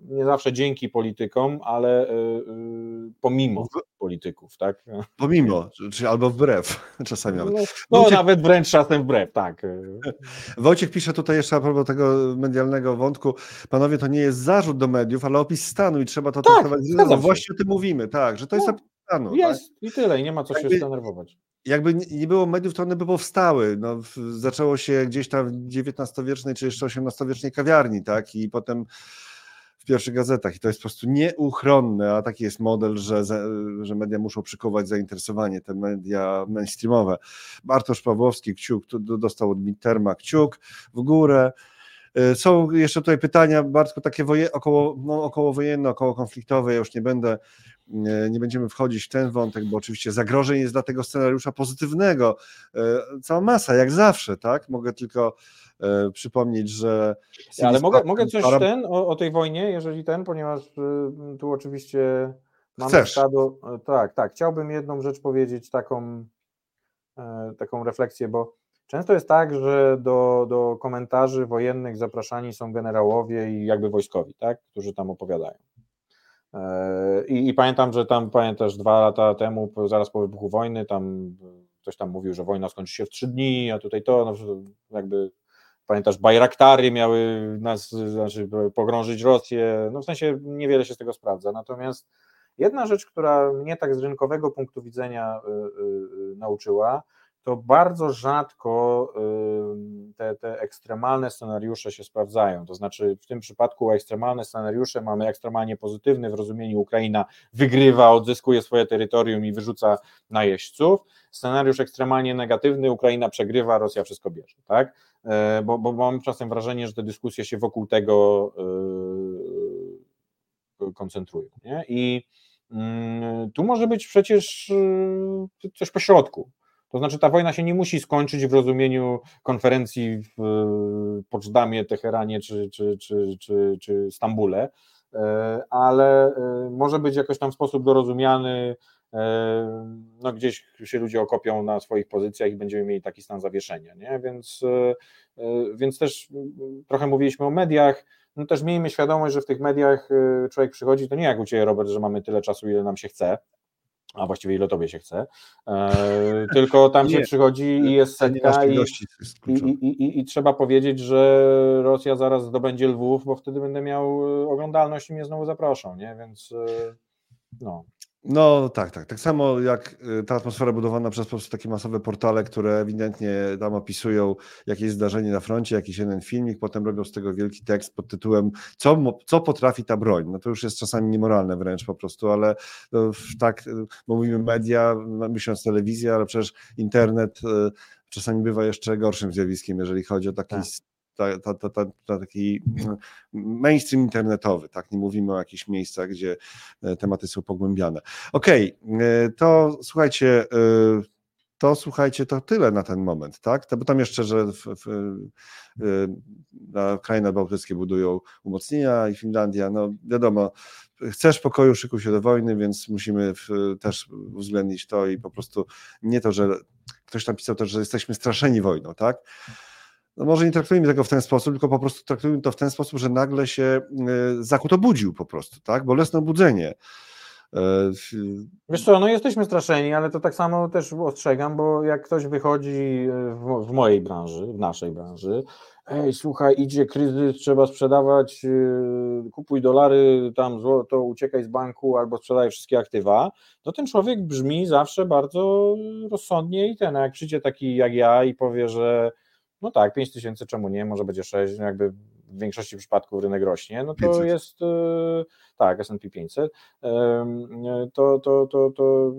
nie zawsze dzięki politykom, ale y, y, pomimo polityków, tak? Pomimo, czy albo wbrew czasami. No, no Wojciech... nawet wręcz czasem wbrew, tak. Wojciek pisze tutaj jeszcze a propos tego medialnego wątku, panowie, to nie jest zarzut do mediów, ale opis stanu i trzeba to tak, traktować. No, właśnie o tym mówimy, tak, że to jest no, opis stanu. Jest tak? i tyle, i nie ma co jakby, się zdenerwować. Jakby nie było mediów, to one by powstały. No, zaczęło się gdzieś tam w XIX-wiecznej czy jeszcze XVIII-wiecznej kawiarni, tak, i potem w pierwszych gazetach i to jest po prostu nieuchronne, a taki jest model, że, że media muszą przykuwać zainteresowanie, te media mainstreamowe. Bartosz Pawłowski, kciuk, dostał od Mitterma kciuk w górę. Y, są jeszcze tutaj pytania, bardzo takie woje, około, no, okołowojenne, około konfliktowe, ja już nie będę, nie będziemy wchodzić w ten wątek, bo oczywiście zagrożeń jest dla tego scenariusza pozytywnego y, cała masa, jak zawsze, tak? Mogę tylko E, przypomnieć, że. Ale mogę, mogę coś para... ten o, o, tej wojnie, jeżeli ten, ponieważ y, tu oczywiście mamy Chcesz. stado. E, tak, tak. Chciałbym jedną rzecz powiedzieć, taką, e, taką refleksję, bo często jest tak, że do, do komentarzy wojennych zapraszani są generałowie i jakby wojskowi, tak, którzy tam opowiadają. I, I, pamiętam, że tam, pamiętasz, dwa lata temu, zaraz po wybuchu wojny, tam ktoś tam mówił, że wojna skończy się w trzy dni, a tutaj to, no, jakby Pamiętasz, Bajraktary miały nas, znaczy pogrążyć Rosję, no w sensie niewiele się z tego sprawdza. Natomiast jedna rzecz, która mnie tak z rynkowego punktu widzenia y, y, nauczyła, to bardzo rzadko te, te ekstremalne scenariusze się sprawdzają. To znaczy, w tym przypadku ekstremalne scenariusze mamy ekstremalnie pozytywny w rozumieniu Ukraina wygrywa, odzyskuje swoje terytorium i wyrzuca najeźdźców. Scenariusz ekstremalnie negatywny, Ukraina przegrywa, Rosja wszystko bierze. Tak? E, bo, bo mam czasem wrażenie, że te dyskusje się wokół tego y, koncentrują. Nie? I mm, tu może być przecież y, coś pośrodku. To znaczy, ta wojna się nie musi skończyć w rozumieniu konferencji w Poczdamie, Teheranie czy, czy, czy, czy, czy Stambule, e, ale e, może być jakoś tam w sposób dorozumiany. E, no, gdzieś się ludzie okopią na swoich pozycjach i będziemy mieli taki stan zawieszenia. Nie? Więc, więc też trochę mówiliśmy o mediach. No też miejmy świadomość, że w tych mediach człowiek przychodzi, to nie jak u Ciebie, Robert, że mamy tyle czasu, ile nam się chce, a właściwie ile tobie się chce, e, tylko tam się przychodzi i jest setka i, i, i, i, trzeba powiedzieć, że Rosja zaraz zdobędzie Lwów, bo wtedy będę miał e, oglądalność i mnie znowu zaproszą, nie? więc e, no. No tak, tak. Tak samo jak y, ta atmosfera budowana przez po prostu takie masowe portale, które ewidentnie tam opisują jakieś zdarzenie na froncie, jakiś jeden filmik, potem robią z tego wielki tekst pod tytułem co, co potrafi ta broń. No to już jest czasami niemoralne wręcz po prostu, ale no, tak, y, bo mówimy media, no, myśląc telewizja, ale przecież internet y, czasami bywa jeszcze gorszym zjawiskiem, jeżeli chodzi o taki tak ta, ta, ta, ta, taki mainstream internetowy, tak? Nie mówimy o jakichś miejscach, gdzie e, tematy są pogłębiane. Okej, okay, to słuchajcie, e, to słuchajcie, to tyle na ten moment, tak? Bo tam jeszcze, że w, w, na kraje bałtyckie budują umocnienia i Finlandia, no wiadomo, chcesz pokoju, szykuj się do wojny, więc musimy w, też uwzględnić to i po prostu nie to, że ktoś tam pisał też, że jesteśmy straszeni wojną, tak? No może nie traktujmy tego w ten sposób, tylko po prostu traktujmy to w ten sposób, że nagle się e, Zachód obudził po prostu, tak? Bolesne obudzenie. E, Wiesz co, no jesteśmy straszeni, ale to tak samo też ostrzegam, bo jak ktoś wychodzi e, w, w mojej branży, w naszej branży, ej, słuchaj, idzie kryzys, trzeba sprzedawać, kupuj dolary, tam złoto, uciekaj z banku albo sprzedaj wszystkie aktywa, to ten człowiek brzmi zawsze bardzo rozsądnie i ten, jak przyjdzie taki jak ja i powie, że no tak, 5 tysięcy, czemu nie, może będzie 6, no jakby w większości przypadków rynek rośnie, no to 500. jest, y, tak, S&P 500, to, to, to, to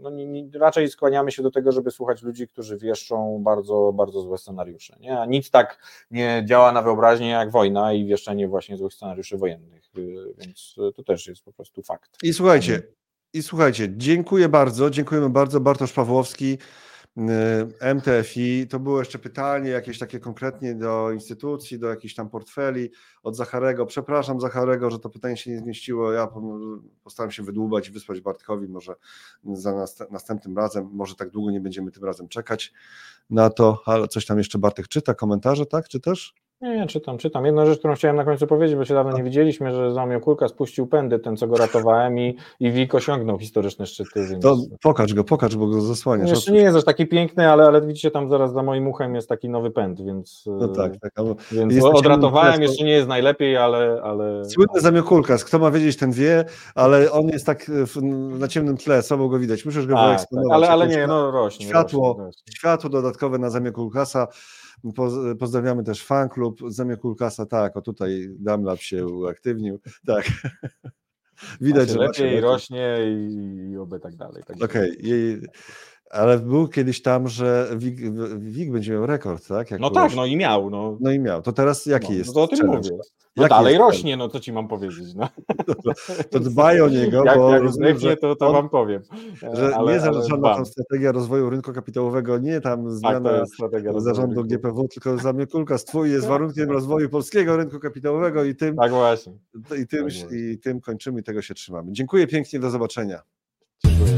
no nie, nie, raczej skłaniamy się do tego, żeby słuchać ludzi, którzy wieszczą bardzo, bardzo złe scenariusze. Nie? A nic tak nie działa na wyobraźnię jak wojna i wieszczenie właśnie złych scenariuszy wojennych, y, więc to też jest po prostu fakt. I słuchajcie, i słuchajcie, dziękuję bardzo, dziękujemy bardzo, Bartosz Pawłowski, MTFI, to było jeszcze pytanie jakieś takie konkretnie do instytucji, do jakichś tam portfeli od Zacharego. Przepraszam Zacharego, że to pytanie się nie zmieściło. Ja postaram się wydłubać i wysłać Bartkowi może za następnym razem. Może tak długo nie będziemy tym razem czekać na to, ale coś tam jeszcze Bartek czyta, komentarze, tak? Czy też? Nie, nie, czytam, czytam. Jedna rzecz, którą chciałem na końcu powiedzieć, bo się dawno nie widzieliśmy, że Zamio Kulka spuścił pędy, ten co go ratowałem i, i Wik osiągnął historyczne szczyty. Więc... To pokaż go, pokaż, bo go zasłaniasz. Jeszcze nie jest aż taki piękny, ale, ale widzicie tam zaraz za moim uchem jest taki nowy pęd, więc, no tak, tak, ale więc odratowałem, jeszcze nie jest najlepiej, ale... ale... Słynny Zamio Kulkas, kto ma wiedzieć, ten wie, ale on jest tak na ciemnym tle, słabo go widać, musisz go tak, wyeksponować. Tak, ale, ale nie, no rośnie. Światło, rośnie, rośnie. światło dodatkowe na Zamio Kulkasa. Pozdrawiamy też fan klub Zemie Kulkasa, tak, o tutaj Damlab się uaktywnił, tak. Widać, że lepiej rośnie i, i oby tak dalej. Tak Okej, okay. Ale był kiedyś tam, że WIG, WIG będzie miał rekord, tak? Jak no tak, no i miał. No. no i miał. To teraz jaki no, jest? No to o tym mówię. No jaki dalej rośnie, no co ci mam powiedzieć. No. To, to dbaj o niego, jak, bo jak rozumiem, że to, to on, wam powiem. Że ale, nie żadna tam strategia rozwoju rynku kapitałowego, nie tam tak, zmiana tak, zarządu GPW, tylko Zamiekulka twój jest warunkiem rozwoju polskiego rynku kapitałowego i tym, tak właśnie. I tym, tak i tym kończymy i tego się trzymamy. Dziękuję pięknie, do zobaczenia. Dziękuję.